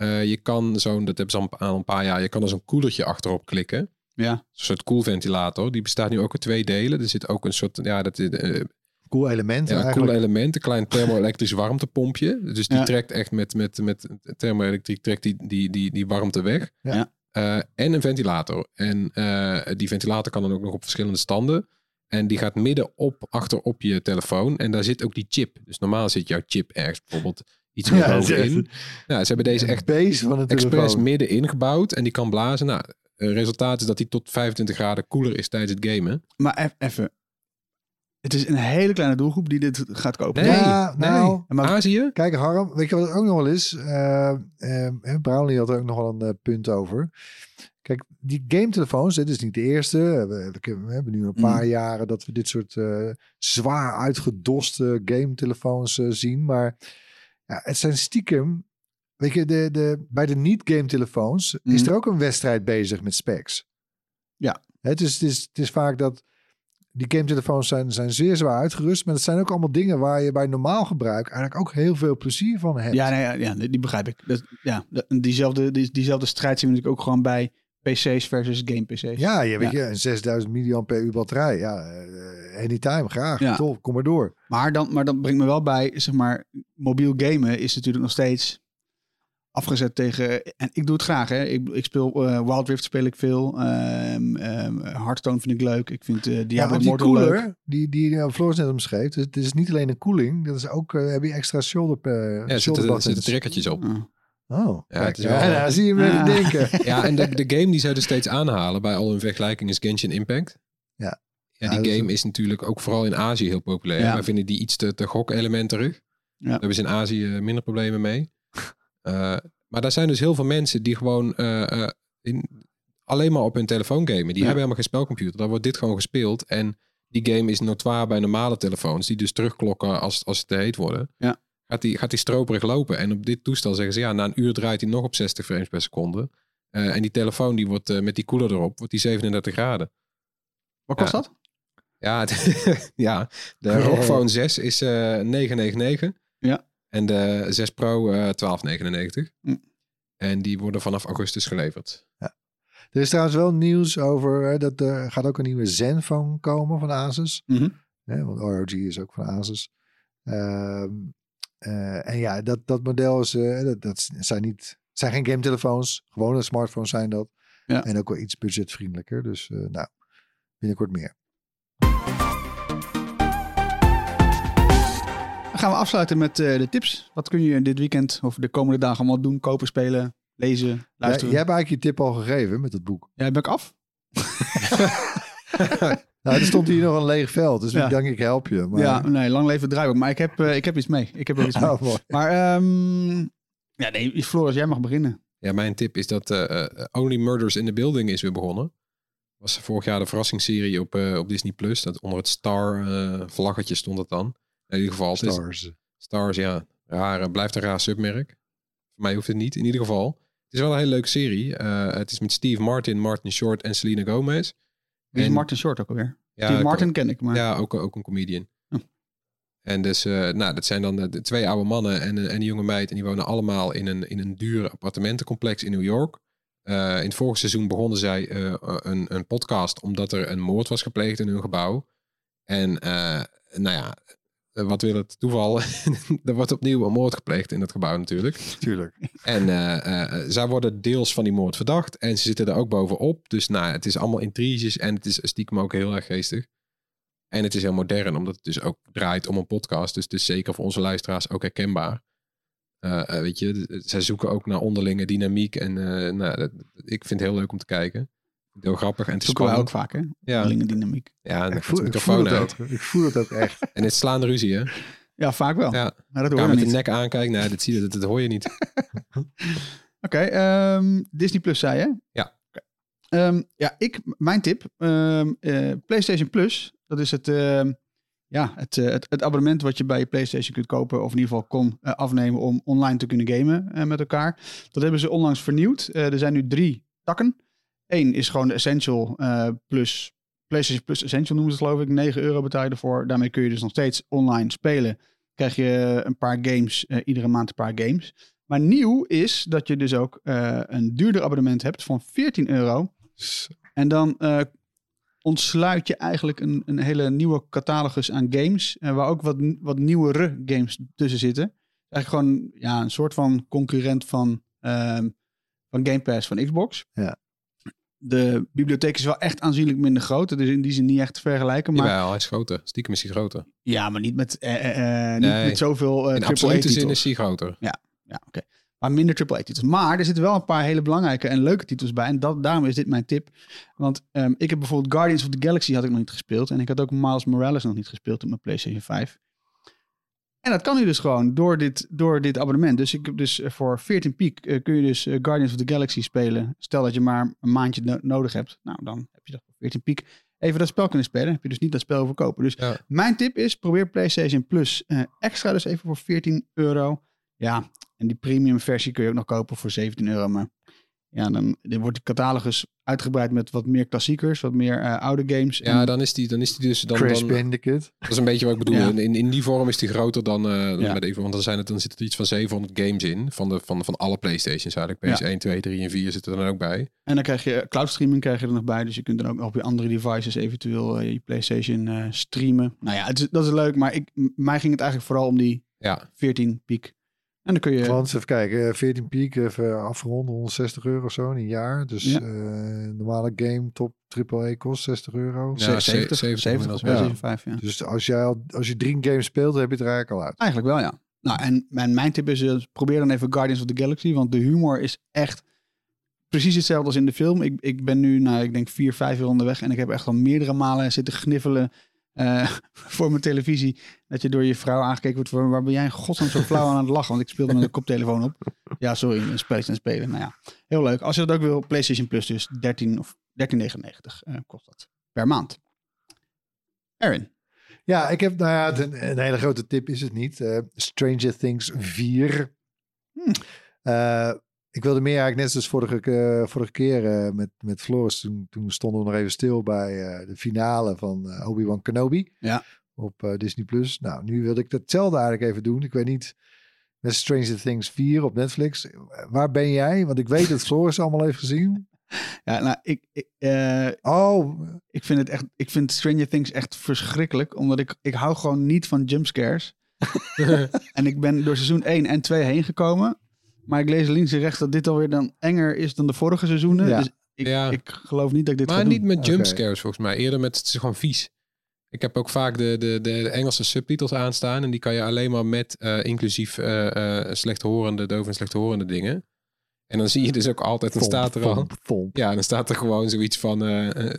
B: Eh, je kan zo'n, dat hebben ze al een- paar jaar, je kan er zo'n koelertje achterop klikken.
A: Ja.
B: Een soort koelventilator. Die bestaat nu ook uit twee delen. Er zit ook een soort, ja, dat, eh,
C: Cool element
B: ja, een cool element. Een klein thermoelektrisch warmtepompje. Dus die
A: Ja.
B: trekt echt met, met, met thermoelektriek trekt die, die, die, die warmte weg.
C: Ja.
B: Eh, en een ventilator. En eh, die ventilator kan dan ook nog op verschillende standen. En die gaat midden op, achter op je telefoon. En daar zit ook die chip. Dus normaal zit jouw chip ergens bijvoorbeeld iets meer
C: Ja,
B: bovenin. Nou, ze hebben deze echt
C: base van het
B: expres
C: telefoon.
B: midden ingebouwd. En die kan blazen. Nou, het resultaat is dat die tot 25 graden koeler is tijdens het gamen.
A: Maar eff- even. Het is een hele kleine doelgroep die dit gaat kopen.
B: Nee,
C: Ja,
B: nee.
C: nou,
A: Maar-
B: Azië?
C: Kijk, Harm, weet je wat het ook nog wel is? Eh eh, Brownlee had er ook nog wel een eh, punt over. Kijk, die gametelefoons, dit is niet de eerste. We, we- we hebben nu een paar jaren dat we dit soort eh, zwaar uitgedoste gametelefoons zien. Maar ja, het zijn stiekem... Weet je, de, de, bij de niet-gametelefoons is
A: Mhm.
C: er ook een wedstrijd bezig met specs.
A: Ja.
C: Het is, het is, het is vaak dat die gametelefoons zijn, zijn zeer zwaar uitgerust. Maar het zijn ook allemaal dingen waar je bij normaal gebruik eigenlijk ook heel veel plezier van hebt.
A: Ja, nee, ja, ja, die begrijp ik. Dat, ja, dat- diezelfde, die, diezelfde strijd zien we natuurlijk ook gewoon bij PC's versus game PC's.
C: Ja, je weet
A: Ja.
C: je, een 6000 mAh batterij. Ja, eh, anytime, graag.
A: Ja.
C: Tof, kom maar door.
A: Maar dan, maar dan brengt me wel bij, zeg maar, mobiel gamen is natuurlijk nog steeds afgezet tegen. En ik doe het graag, hè. Ik, ik speel eh, Wild Rift speel ik veel. Ehm ehm, Hearthstone vind ik leuk. Ik vind eh
C: Ja, die
A: Immortal leuk.
C: cooler, die, die uh, Floris net omschreef, dus het is niet alleen een koeling, dat is ook, eh, heb je extra shoulder, uh,
B: Ja, er
C: shoulder
B: zitten, er trekkertjes op.
A: Ah.
C: Oh,
B: Ja,
C: kijk, ja, nou, zie je me
A: Ah.
C: denken.
B: Ja, en de, de game die zij dus steeds aanhalen bij al hun vergelijkingen is Genshin Impact.
C: Ja.
B: Ja,
C: Ja,
B: die
C: is
B: game is natuurlijk ook vooral in Azië heel populair.
A: Ja.
B: Wij vinden die iets te, te gok-elementerig.
A: Ja.
B: Daar hebben ze in Azië minder problemen mee. Eh, maar daar zijn dus heel veel mensen die gewoon eh, eh, in, alleen maar op hun telefoon gamen. Die
A: Ja.
B: hebben helemaal geen spelcomputer. Daar wordt dit gewoon gespeeld. En die game is notoire bij normale telefoons. Die dus terugklokken als, als ze te heet worden.
A: Ja.
B: Gaat die, gaat die stroperig lopen. En op dit toestel zeggen ze ja, na een uur draait hij nog op 60 frames per seconde. En die telefoon die wordt met die koeler erop, wordt die 37 graden.
A: Wat kost
B: Ja.
A: dat?
B: Ja, ja de ROG Phone 6 is eh 999.
A: Ja.
B: En de 6 Pro eh 1299.
A: Hm.
B: En die worden vanaf augustus geleverd.
C: Er is trouwens wel nieuws over, hè, dat er gaat ook een nieuwe Zenfone komen van Asus.
A: Mhm.
C: Hè, want ROG is ook van Asus. Ehm, eh, en ja, dat, dat model is, eh, dat, dat zijn niet, zijn geen game telefoons, gewone smartphones zijn dat.
A: Ja.
C: En ook wel iets budgetvriendelijker. Dus eh, nou, binnenkort meer.
A: Gaan we afsluiten met eh, de tips. Wat kun je dit weekend of de komende dagen allemaal doen? Kopen, spelen, lezen,
C: Jij,
A: luisteren.
C: jij hebt eigenlijk je tip al gegeven met het boek.
A: Ja, ben ik af?
C: Nou, er stond hier nog een leeg veld, dus
A: Ja.
C: ik denk ik help je. Maar,
A: Ja, nee, lang leven draaiboek. Maar ik heb, eh, ik heb iets mee. Ik heb er iets mee.
C: Oh.
A: Maar ehm, ja, nee, Floris, jij mag beginnen.
B: Ja, mijn tip is dat eh, eh, Only Murders in the Building is weer begonnen. Was vorig jaar de verrassingsserie op, eh, op Disney+. Plus. Dat onder het Star eh, vlaggetje stond het dan. In ieder geval. het is-
C: Stars.
B: Stars, ja. Raar, eh, blijft een raar submerk. Voor mij hoeft het niet, in ieder geval. Het is wel een hele leuke serie. Eh, het is met Steve Martin, Martin Short en Selena Gomez.
A: Wie is
B: En-
A: Martin Short ook alweer?
B: Ja,
A: Steve Martin ken ik, maar...
B: Ja, ook, ook een comedian.
A: Oh.
B: En dus, eh, nou, dat zijn dan de, de twee oude mannen en, een- en een jonge meid. En die wonen allemaal in een, in een duur appartementencomplex in New York. Eh, in het vorige seizoen begonnen zij eh, een, een podcast omdat er een moord was gepleegd in hun gebouw. En eh, nou ja, eh, wat wil het toeval? er wordt opnieuw een moord gepleegd in het gebouw natuurlijk.
C: Tuurlijk.
B: En eh, eh, zij worden deels van die moord verdacht. En ze zitten er ook bovenop. Dus nou, het is allemaal intriges. En het is stiekem ook heel erg geestig. En het is heel modern, omdat het dus ook draait om een podcast. Dus het is zeker voor onze luisteraars ook herkenbaar. Eh, eh, weet je, zij zoeken ook naar onderlinge dynamiek. En eh, nou, dat- ik vind het heel leuk om te kijken. Heel grappig en het is
A: zoeken wij ook vaak, hè?
B: Ja,
A: Onderlinge dynamiek.
B: ja en
C: Ik voel,
B: de
C: ik, voel
B: microfoon
C: het ook. ik voel het ook echt.
B: En het slaande ruzie, hè?
A: Ja, vaak wel.
B: Ja,
A: Maar dat hoor je
B: met de
A: niet.
B: nek aankijken. Nee, dat zie je, dat, dat hoor je niet.
A: Oké, ehm, Disney Plus zei je?
B: Ja.
A: Oké. Ehm, ja, ik, mijn tip, ehm, eh, PlayStation Plus, dat is het, ehm, ja, het, eh, het, het abonnement wat je bij je PlayStation kunt kopen, of in ieder geval kon eh, afnemen om online te kunnen gamen eh, met elkaar. Dat hebben ze onlangs vernieuwd. Eh, er zijn nu drie takken. Eén is gewoon de Essential eh, Plus, PlayStation Plus Essential noemen ze het geloof ik. 9 euro betaal je ervoor. Daarmee kun je dus nog steeds online spelen. Krijg je een paar games, eh, iedere maand een paar games. Maar nieuw is dat je dus ook eh, een duurder abonnement hebt van 14 euro. En dan eh, ontsluit je eigenlijk een, een hele nieuwe catalogus aan games. eh, waar ook wat, wat nieuwere games tussen zitten. Eigenlijk gewoon ja, een soort van concurrent van, ehm, van Game Pass van Xbox.
C: Ja.
A: De bibliotheek is wel echt aanzienlijk minder groot. Dus in die zin niet echt te vergelijken. Maar,
B: Jawel, hij is groter. Stiekem is hij groter.
A: ja, maar niet met, eh, eh, eh, niet
B: Nee.
A: met zoveel eh
B: In absolute zin is hij groter.
A: Ja, oké. Maar minder AAA-titels. Maar er zitten wel een paar hele belangrijke en leuke titels bij. En dat, daarom is dit mijn tip. Want ehm, ik heb bijvoorbeeld Guardians of the Galaxy had ik nog niet gespeeld. En ik had ook Miles Morales nog niet gespeeld op mijn PlayStation 5. En dat kan nu dus gewoon door dit, door dit abonnement. Dus ik dus eh, voor 14 piek eh, kun je dus eh, Guardians of the Galaxy spelen. Stel dat je maar een maandje no- nodig hebt. Nou, dan heb je dat voor 14 piek even dat spel kunnen spelen. Heb je dus niet dat spel verkopen. Dus
B: Ja.
A: mijn tip is, probeer PlayStation Plus extra dus even voor 14 euro. Ja, en die premium versie kun je ook nog kopen voor 17 euro. Maar ja, dan, dan wordt de catalogus uitgebreid met wat meer klassiekers, wat meer eh, oude games.
B: Ja,
A: En-
B: dan is die, dan is die dus... Dan,
C: Crash
B: dan,
C: Bandicoot.
B: dat is een beetje wat ik bedoel.
A: Ja.
B: In, in, die vorm is die groter dan eh dan
A: Ja.
B: met even, want dan, zijn het, dan zitten er iets van 700 games in. Van, de, van, van alle Playstations eigenlijk. PS1, 2, 3 en 4 zitten er dan ook bij.
A: En dan krijg je cloud streaming krijg je er nog bij. Dus je kunt dan ook nog op je andere devices eventueel eh, je PlayStation eh, streamen. Nou ja, het is, dat is leuk. Maar ik, mij ging het eigenlijk vooral om die
B: Ja,
A: 14 piek. En dan kun je...
C: Want even kijken, eh, 14 piek, even afgerond, 160 euro of zo in een jaar. Dus
A: Ja.
C: eh, normale game top AAA kost 60 euro.
B: Ja,
A: ze-
B: ze-
A: 70,
B: 70
A: 70 of
B: inmiddels,
C: ja.
A: 75, ja.
C: Dus als, jij al, als je drie games speelt, heb je het er eigenlijk al uit.
A: Eigenlijk wel, ja. Nou, en mijn, mijn tip is, eh, probeer dan even Guardians of the Galaxy, want de humor is echt precies hetzelfde als in de film. Ik, ik ben nu, nou, ik denk vier, vijf uur onderweg en ik heb echt al meerdere malen zitten gniffelen eh, voor mijn televisie. Dat je door je vrouw aangekeken wordt voor, waar ben jij in godsnaam zo flauw aan het lachen? Want ik speelde met een koptelefoon op. Ja, sorry, een spelletje aan het spelen. Nou ja, heel leuk. Als je dat ook wil, PlayStation Plus dus 13 of 13,99 eh, kost dat per maand. Erin.
C: Ja, ik heb, nou ja, een, een hele grote tip is het niet. Eh, Stranger Things 4.
A: Hmm.
C: Eh, ik wilde meer eigenlijk net zoals vorige, vorige keer eh, met, met Floris. Toen, toen stonden we nog even stil bij eh, de finale van Obi-Wan Kenobi.
A: Ja.
C: Op eh, Disney+. Plus. Nou, nu wilde ik hetzelfde eigenlijk even doen. Ik weet niet, met Stranger Things 4 op Netflix. Waar ben jij? Want ik weet dat Floris allemaal heeft gezien.
A: Ja, nou, ik, ik, eh,
C: Oh,
A: Ik vind het echt, ik vind Stranger Things echt verschrikkelijk, omdat ik, ik hou gewoon niet van jumpscares. en ik ben door seizoen 1 en 2 heen gekomen. Maar ik lees links en rechts dat dit alweer dan enger is dan de vorige seizoenen.
C: Ja.
A: Dus ik,
B: Ja.
A: ik geloof niet dat ik dit
B: maar
A: ga
B: niet
A: doen.
B: met jumpscares volgens mij. Eerder met, het is gewoon vies. Ik heb ook vaak de, de, de, Engelse subtitels aanstaan. En die kan je alleen maar met eh, inclusief eh eh slechthorende, doof en slechthorende dingen. En dan zie je dus ook altijd, dan staat er al... Ja, dan staat er gewoon zoiets van eh,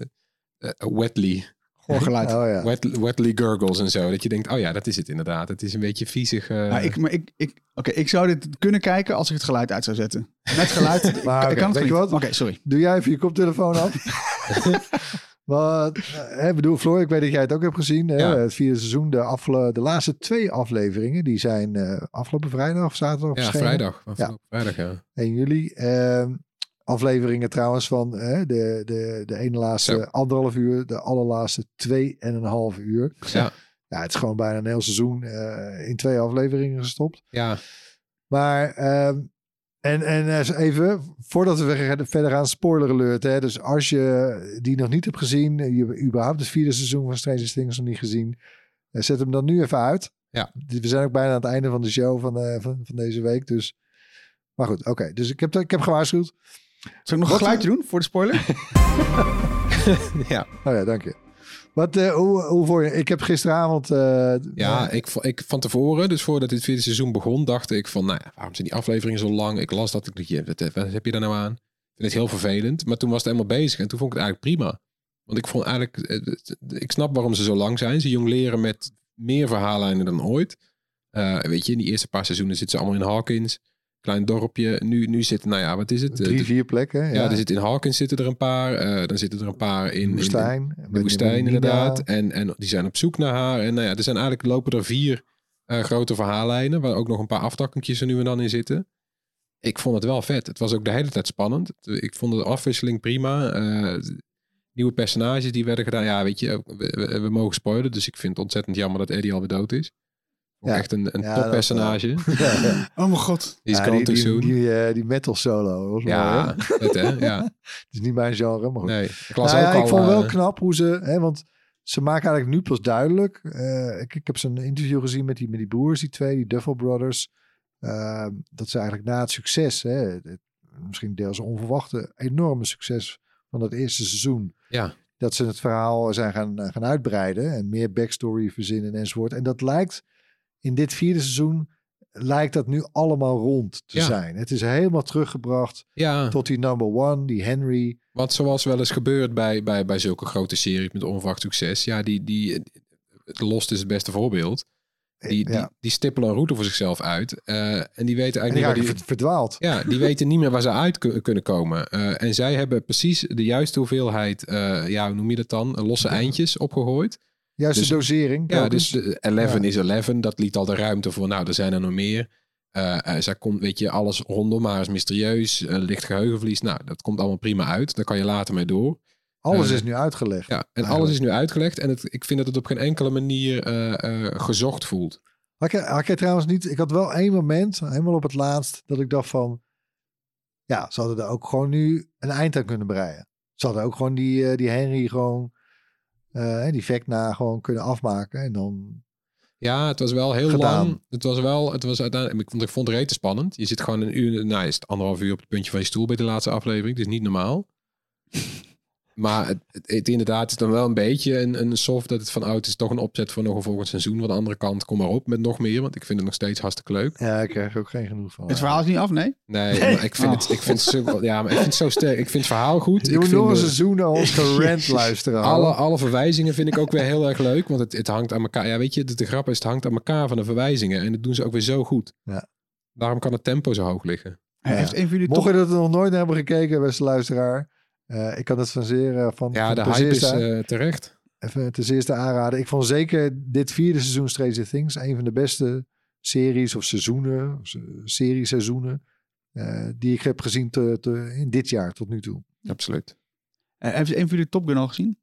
B: wetly.
A: Gehoorgeluid.
C: Oh ja.
B: Wet, wetly gurgles en zo. Dat je denkt, oh ja, dat is het inderdaad. Het is een beetje viezig. eh,
A: Nou, ik, maar ik, ik, Oké, ik zou dit kunnen kijken als ik het geluid uit zou zetten. Met geluid.
C: Maar
A: ik
C: oké,
A: kan het
C: weet je
A: niet.
C: wat?
A: Oké, sorry.
C: Doe jij even je koptelefoon af. Wat, eh, ik bedoel, Floor, ik weet dat jij het ook hebt gezien. Hè?
B: Ja.
C: Het vierde seizoen, de, afle- de laatste twee afleveringen, die zijn eh, afgelopen vrijdag of zaterdag
B: ja,
C: verschenen.
B: vrijdag. Afgelopen Vrijdag, ja.
C: 1 juli. Ehm, afleveringen trouwens van hè, de, de, de ene laatste anderhalf uur, de allerlaatste twee en een half uur.
B: Ja,
C: Ja, het is gewoon bijna een heel seizoen eh, in twee afleveringen gestopt.
B: ja.
C: Maar, ehm, en, en eh, even, voordat we verder gaan, spoiler alert. Hè? Dus als je die nog niet hebt gezien, eh, je hebt überhaupt het vierde seizoen van Stranger Things nog niet gezien, eh, zet hem dan nu even uit.
B: Ja.
C: We zijn ook bijna aan het einde van de show van, van, van deze week. Dus, maar goed, oké. Dus ik heb, ik heb gewaarschuwd.
A: Zal ik nog een geluidje doen voor de spoiler?
B: ja.
C: Oh ja, dank je. Wat, eh, hoe, hoe voor je? Ik heb gisteravond... eh,
B: Ja,
C: eh,
B: ik, ik van tevoren, dus voordat dit vierde seizoen begon, dacht ik van, nou ja, waarom zijn die afleveringen zo lang? Ik las dat, ik dacht, je, wat, wat heb je daar nou aan? Ik vind het heel vervelend. Maar toen was het helemaal bezig en toen vond ik het eigenlijk prima. Want ik vond eigenlijk, ik snap waarom ze zo lang zijn. Ze jong leren met meer verhaallijnen dan ooit. Weet je, in die eerste paar seizoenen zitten ze allemaal in Hawkins. Klein dorpje. Nu, nu zitten, nou ja, wat is het? Eh,
C: drie, vier plekken. Ja,
B: ja, er zitten in Hawkins zitten er een paar. eh, dan zitten er een paar in,
C: woestijn.
B: in de woestijn inderdaad. En, en die zijn op zoek naar haar. En nou ja, er zijn eigenlijk lopen er vier eh, grote verhaallijnen. Waar ook nog een paar aftakkentjes er nu en dan in zitten. Ik vond het wel vet. Het was ook de hele tijd spannend. Ik vond de afwisseling prima. Eh, nieuwe personages die werden gedaan. Ja, weet je, we, we, we mogen spoilen. Dus ik vind het ontzettend jammer dat Eddie alweer dood is.
C: Ja.
B: echt een, een
C: Ja,
B: toppersonage.
C: ja, ja.
A: Oh mijn god.
B: Die is
C: die, die, die, eh, die metal solo. Was
B: ja,
C: mooi, hè?
B: Ja.
C: Het is niet mijn genre, maar goed.
B: Nee, ik las
C: Nou ja,
B: ook al...
C: ik vond wel
B: eh,
C: knap hoe ze, hè, want ze maken eigenlijk nu pas duidelijk. eh, ik, ik heb zo'n interview gezien met die, met die broers, die twee, die Duffel Brothers. dat ze eigenlijk na het succes, hè, het, misschien deels onverwachte, enorme succes van dat eerste seizoen.
B: Ja.
C: Dat ze het verhaal zijn gaan, gaan uitbreiden en meer backstory verzinnen enzovoort. En dat lijkt in dit vierde seizoen, lijkt dat nu allemaal rond te
B: Ja.
C: zijn. Het is helemaal teruggebracht
B: ja,
C: tot die number one, die Henry.
B: want zoals wel eens gebeurt bij, bij, bij zulke grote series met onverwacht succes. Ja, die, die, Lost is het beste voorbeeld. Die, die,
C: ja.
B: die stippelen een route voor zichzelf uit. eh, en die weten
C: En
B: eigenlijk
C: die
B: niet
C: raken
B: die,
C: ver- verdwaald.
B: Ja, die weten niet meer waar ze uit ku- kunnen komen. Eh, en zij hebben precies de juiste hoeveelheid, eh, ja, hoe noem je dat dan? Eh, Losse eindjes opgegooid.
C: Juist
B: Dus-
C: de dosering.
B: Ja, dus de 11
C: Ja.
B: is 11. Dat liet al de ruimte voor, nou, er zijn er nog meer. Eh, zij komt, weet je, alles rondom haar is mysterieus. eh, licht geheugenverlies. Nou, dat komt allemaal prima uit. Daar kan je later mee door.
C: Alles is nu uitgelegd.
B: Ja, en
C: Eigenlijk.
B: alles is nu uitgelegd. En het, ik vind dat het op geen enkele manier gezocht voelt.
C: Had, ik trouwens niet... Ik had wel één moment, helemaal op het laatst, dat ik dacht van... Ja, ze hadden er ook gewoon nu een eind aan kunnen breien. Ze hadden ook gewoon die, die Henry gewoon... eh, die Vecna gewoon kunnen afmaken. En dan...
B: Ja, het was wel heel
C: Gedaan.
B: lang. Het was wel, het was uiteindelijk, ik vond, ik vond het rete spannend. Je zit gewoon een uur, nou is het anderhalf uur op het puntje van je stoel bij de laatste aflevering. Is niet normaal. Maar het, het, het inderdaad is dan wel een beetje een, een soft dat het van oud is toch een opzet voor nog een volgend seizoen. Van de andere kant, kom maar op met nog meer, want ik vind het nog steeds hartstikke leuk.
C: Ja, ik krijg er ook geen genoeg van.
A: Het verhaal is niet af, nee?
B: Nee, maar ik vind
A: Oh.
B: het, ik vind het zo, ja, maar ik vind het zo sterk. Ik vind het verhaal goed.
C: Je
B: Ik
C: moet
B: vind
C: nog een
B: de-
C: seizoen naar ons gerend luisteren.
B: alle,
C: Alle,
B: alle verwijzingen vind ik ook weer heel erg leuk. Want het, het hangt aan elkaar. Ja, weet je, de, de grap is, het hangt aan elkaar van de verwijzingen. En dat doen ze ook weer zo goed.
C: Ja.
B: Daarom kan het tempo zo hoog liggen.
A: Heeft een van jullie
C: Mocht
A: toch...
C: je dat nog nooit hebben gekeken, beste luisteraar. Eh, ik kan het van zeer eh, van,
B: Ja,
C: van
B: de hype is eh, terecht.
C: even ten eerste aanraden. Ik vond zeker dit vierde seizoen Stranger Things een van de beste series of seizoenen, of se- serieseizoenen, eh die ik heb gezien te, te- in dit jaar tot nu toe.
B: Absoluut.
A: Eh, Heeft een van jullie Top Gun al gezien?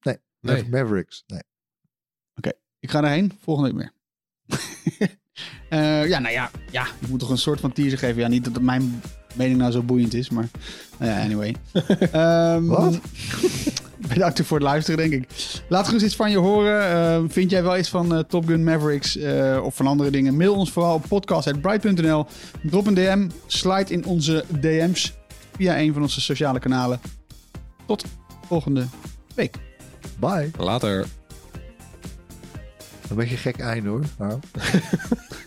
B: Nee.
C: Maver- Mavericks. Nee.
A: Ik ga daarheen, volgende week meer. Eh, ja, nou ja, ja, ik moet toch een soort van teaser geven. Ja, niet dat het mijn mening nou zo boeiend is, maar nou ja, anyway. Ehm,
C: Wat?
A: Bedankt voor het luisteren, denk ik. Laat gerust iets van je horen. Ehm, vind jij wel iets van eh, Top Gun Mavericks eh, of van andere dingen? Mail ons vooral op podcast.bright.nl. Drop een DM, slide in onze DM's via een van onze sociale kanalen. Tot volgende week.
C: Bye.
B: Later.
C: Een beetje gek einde hoor. Nou.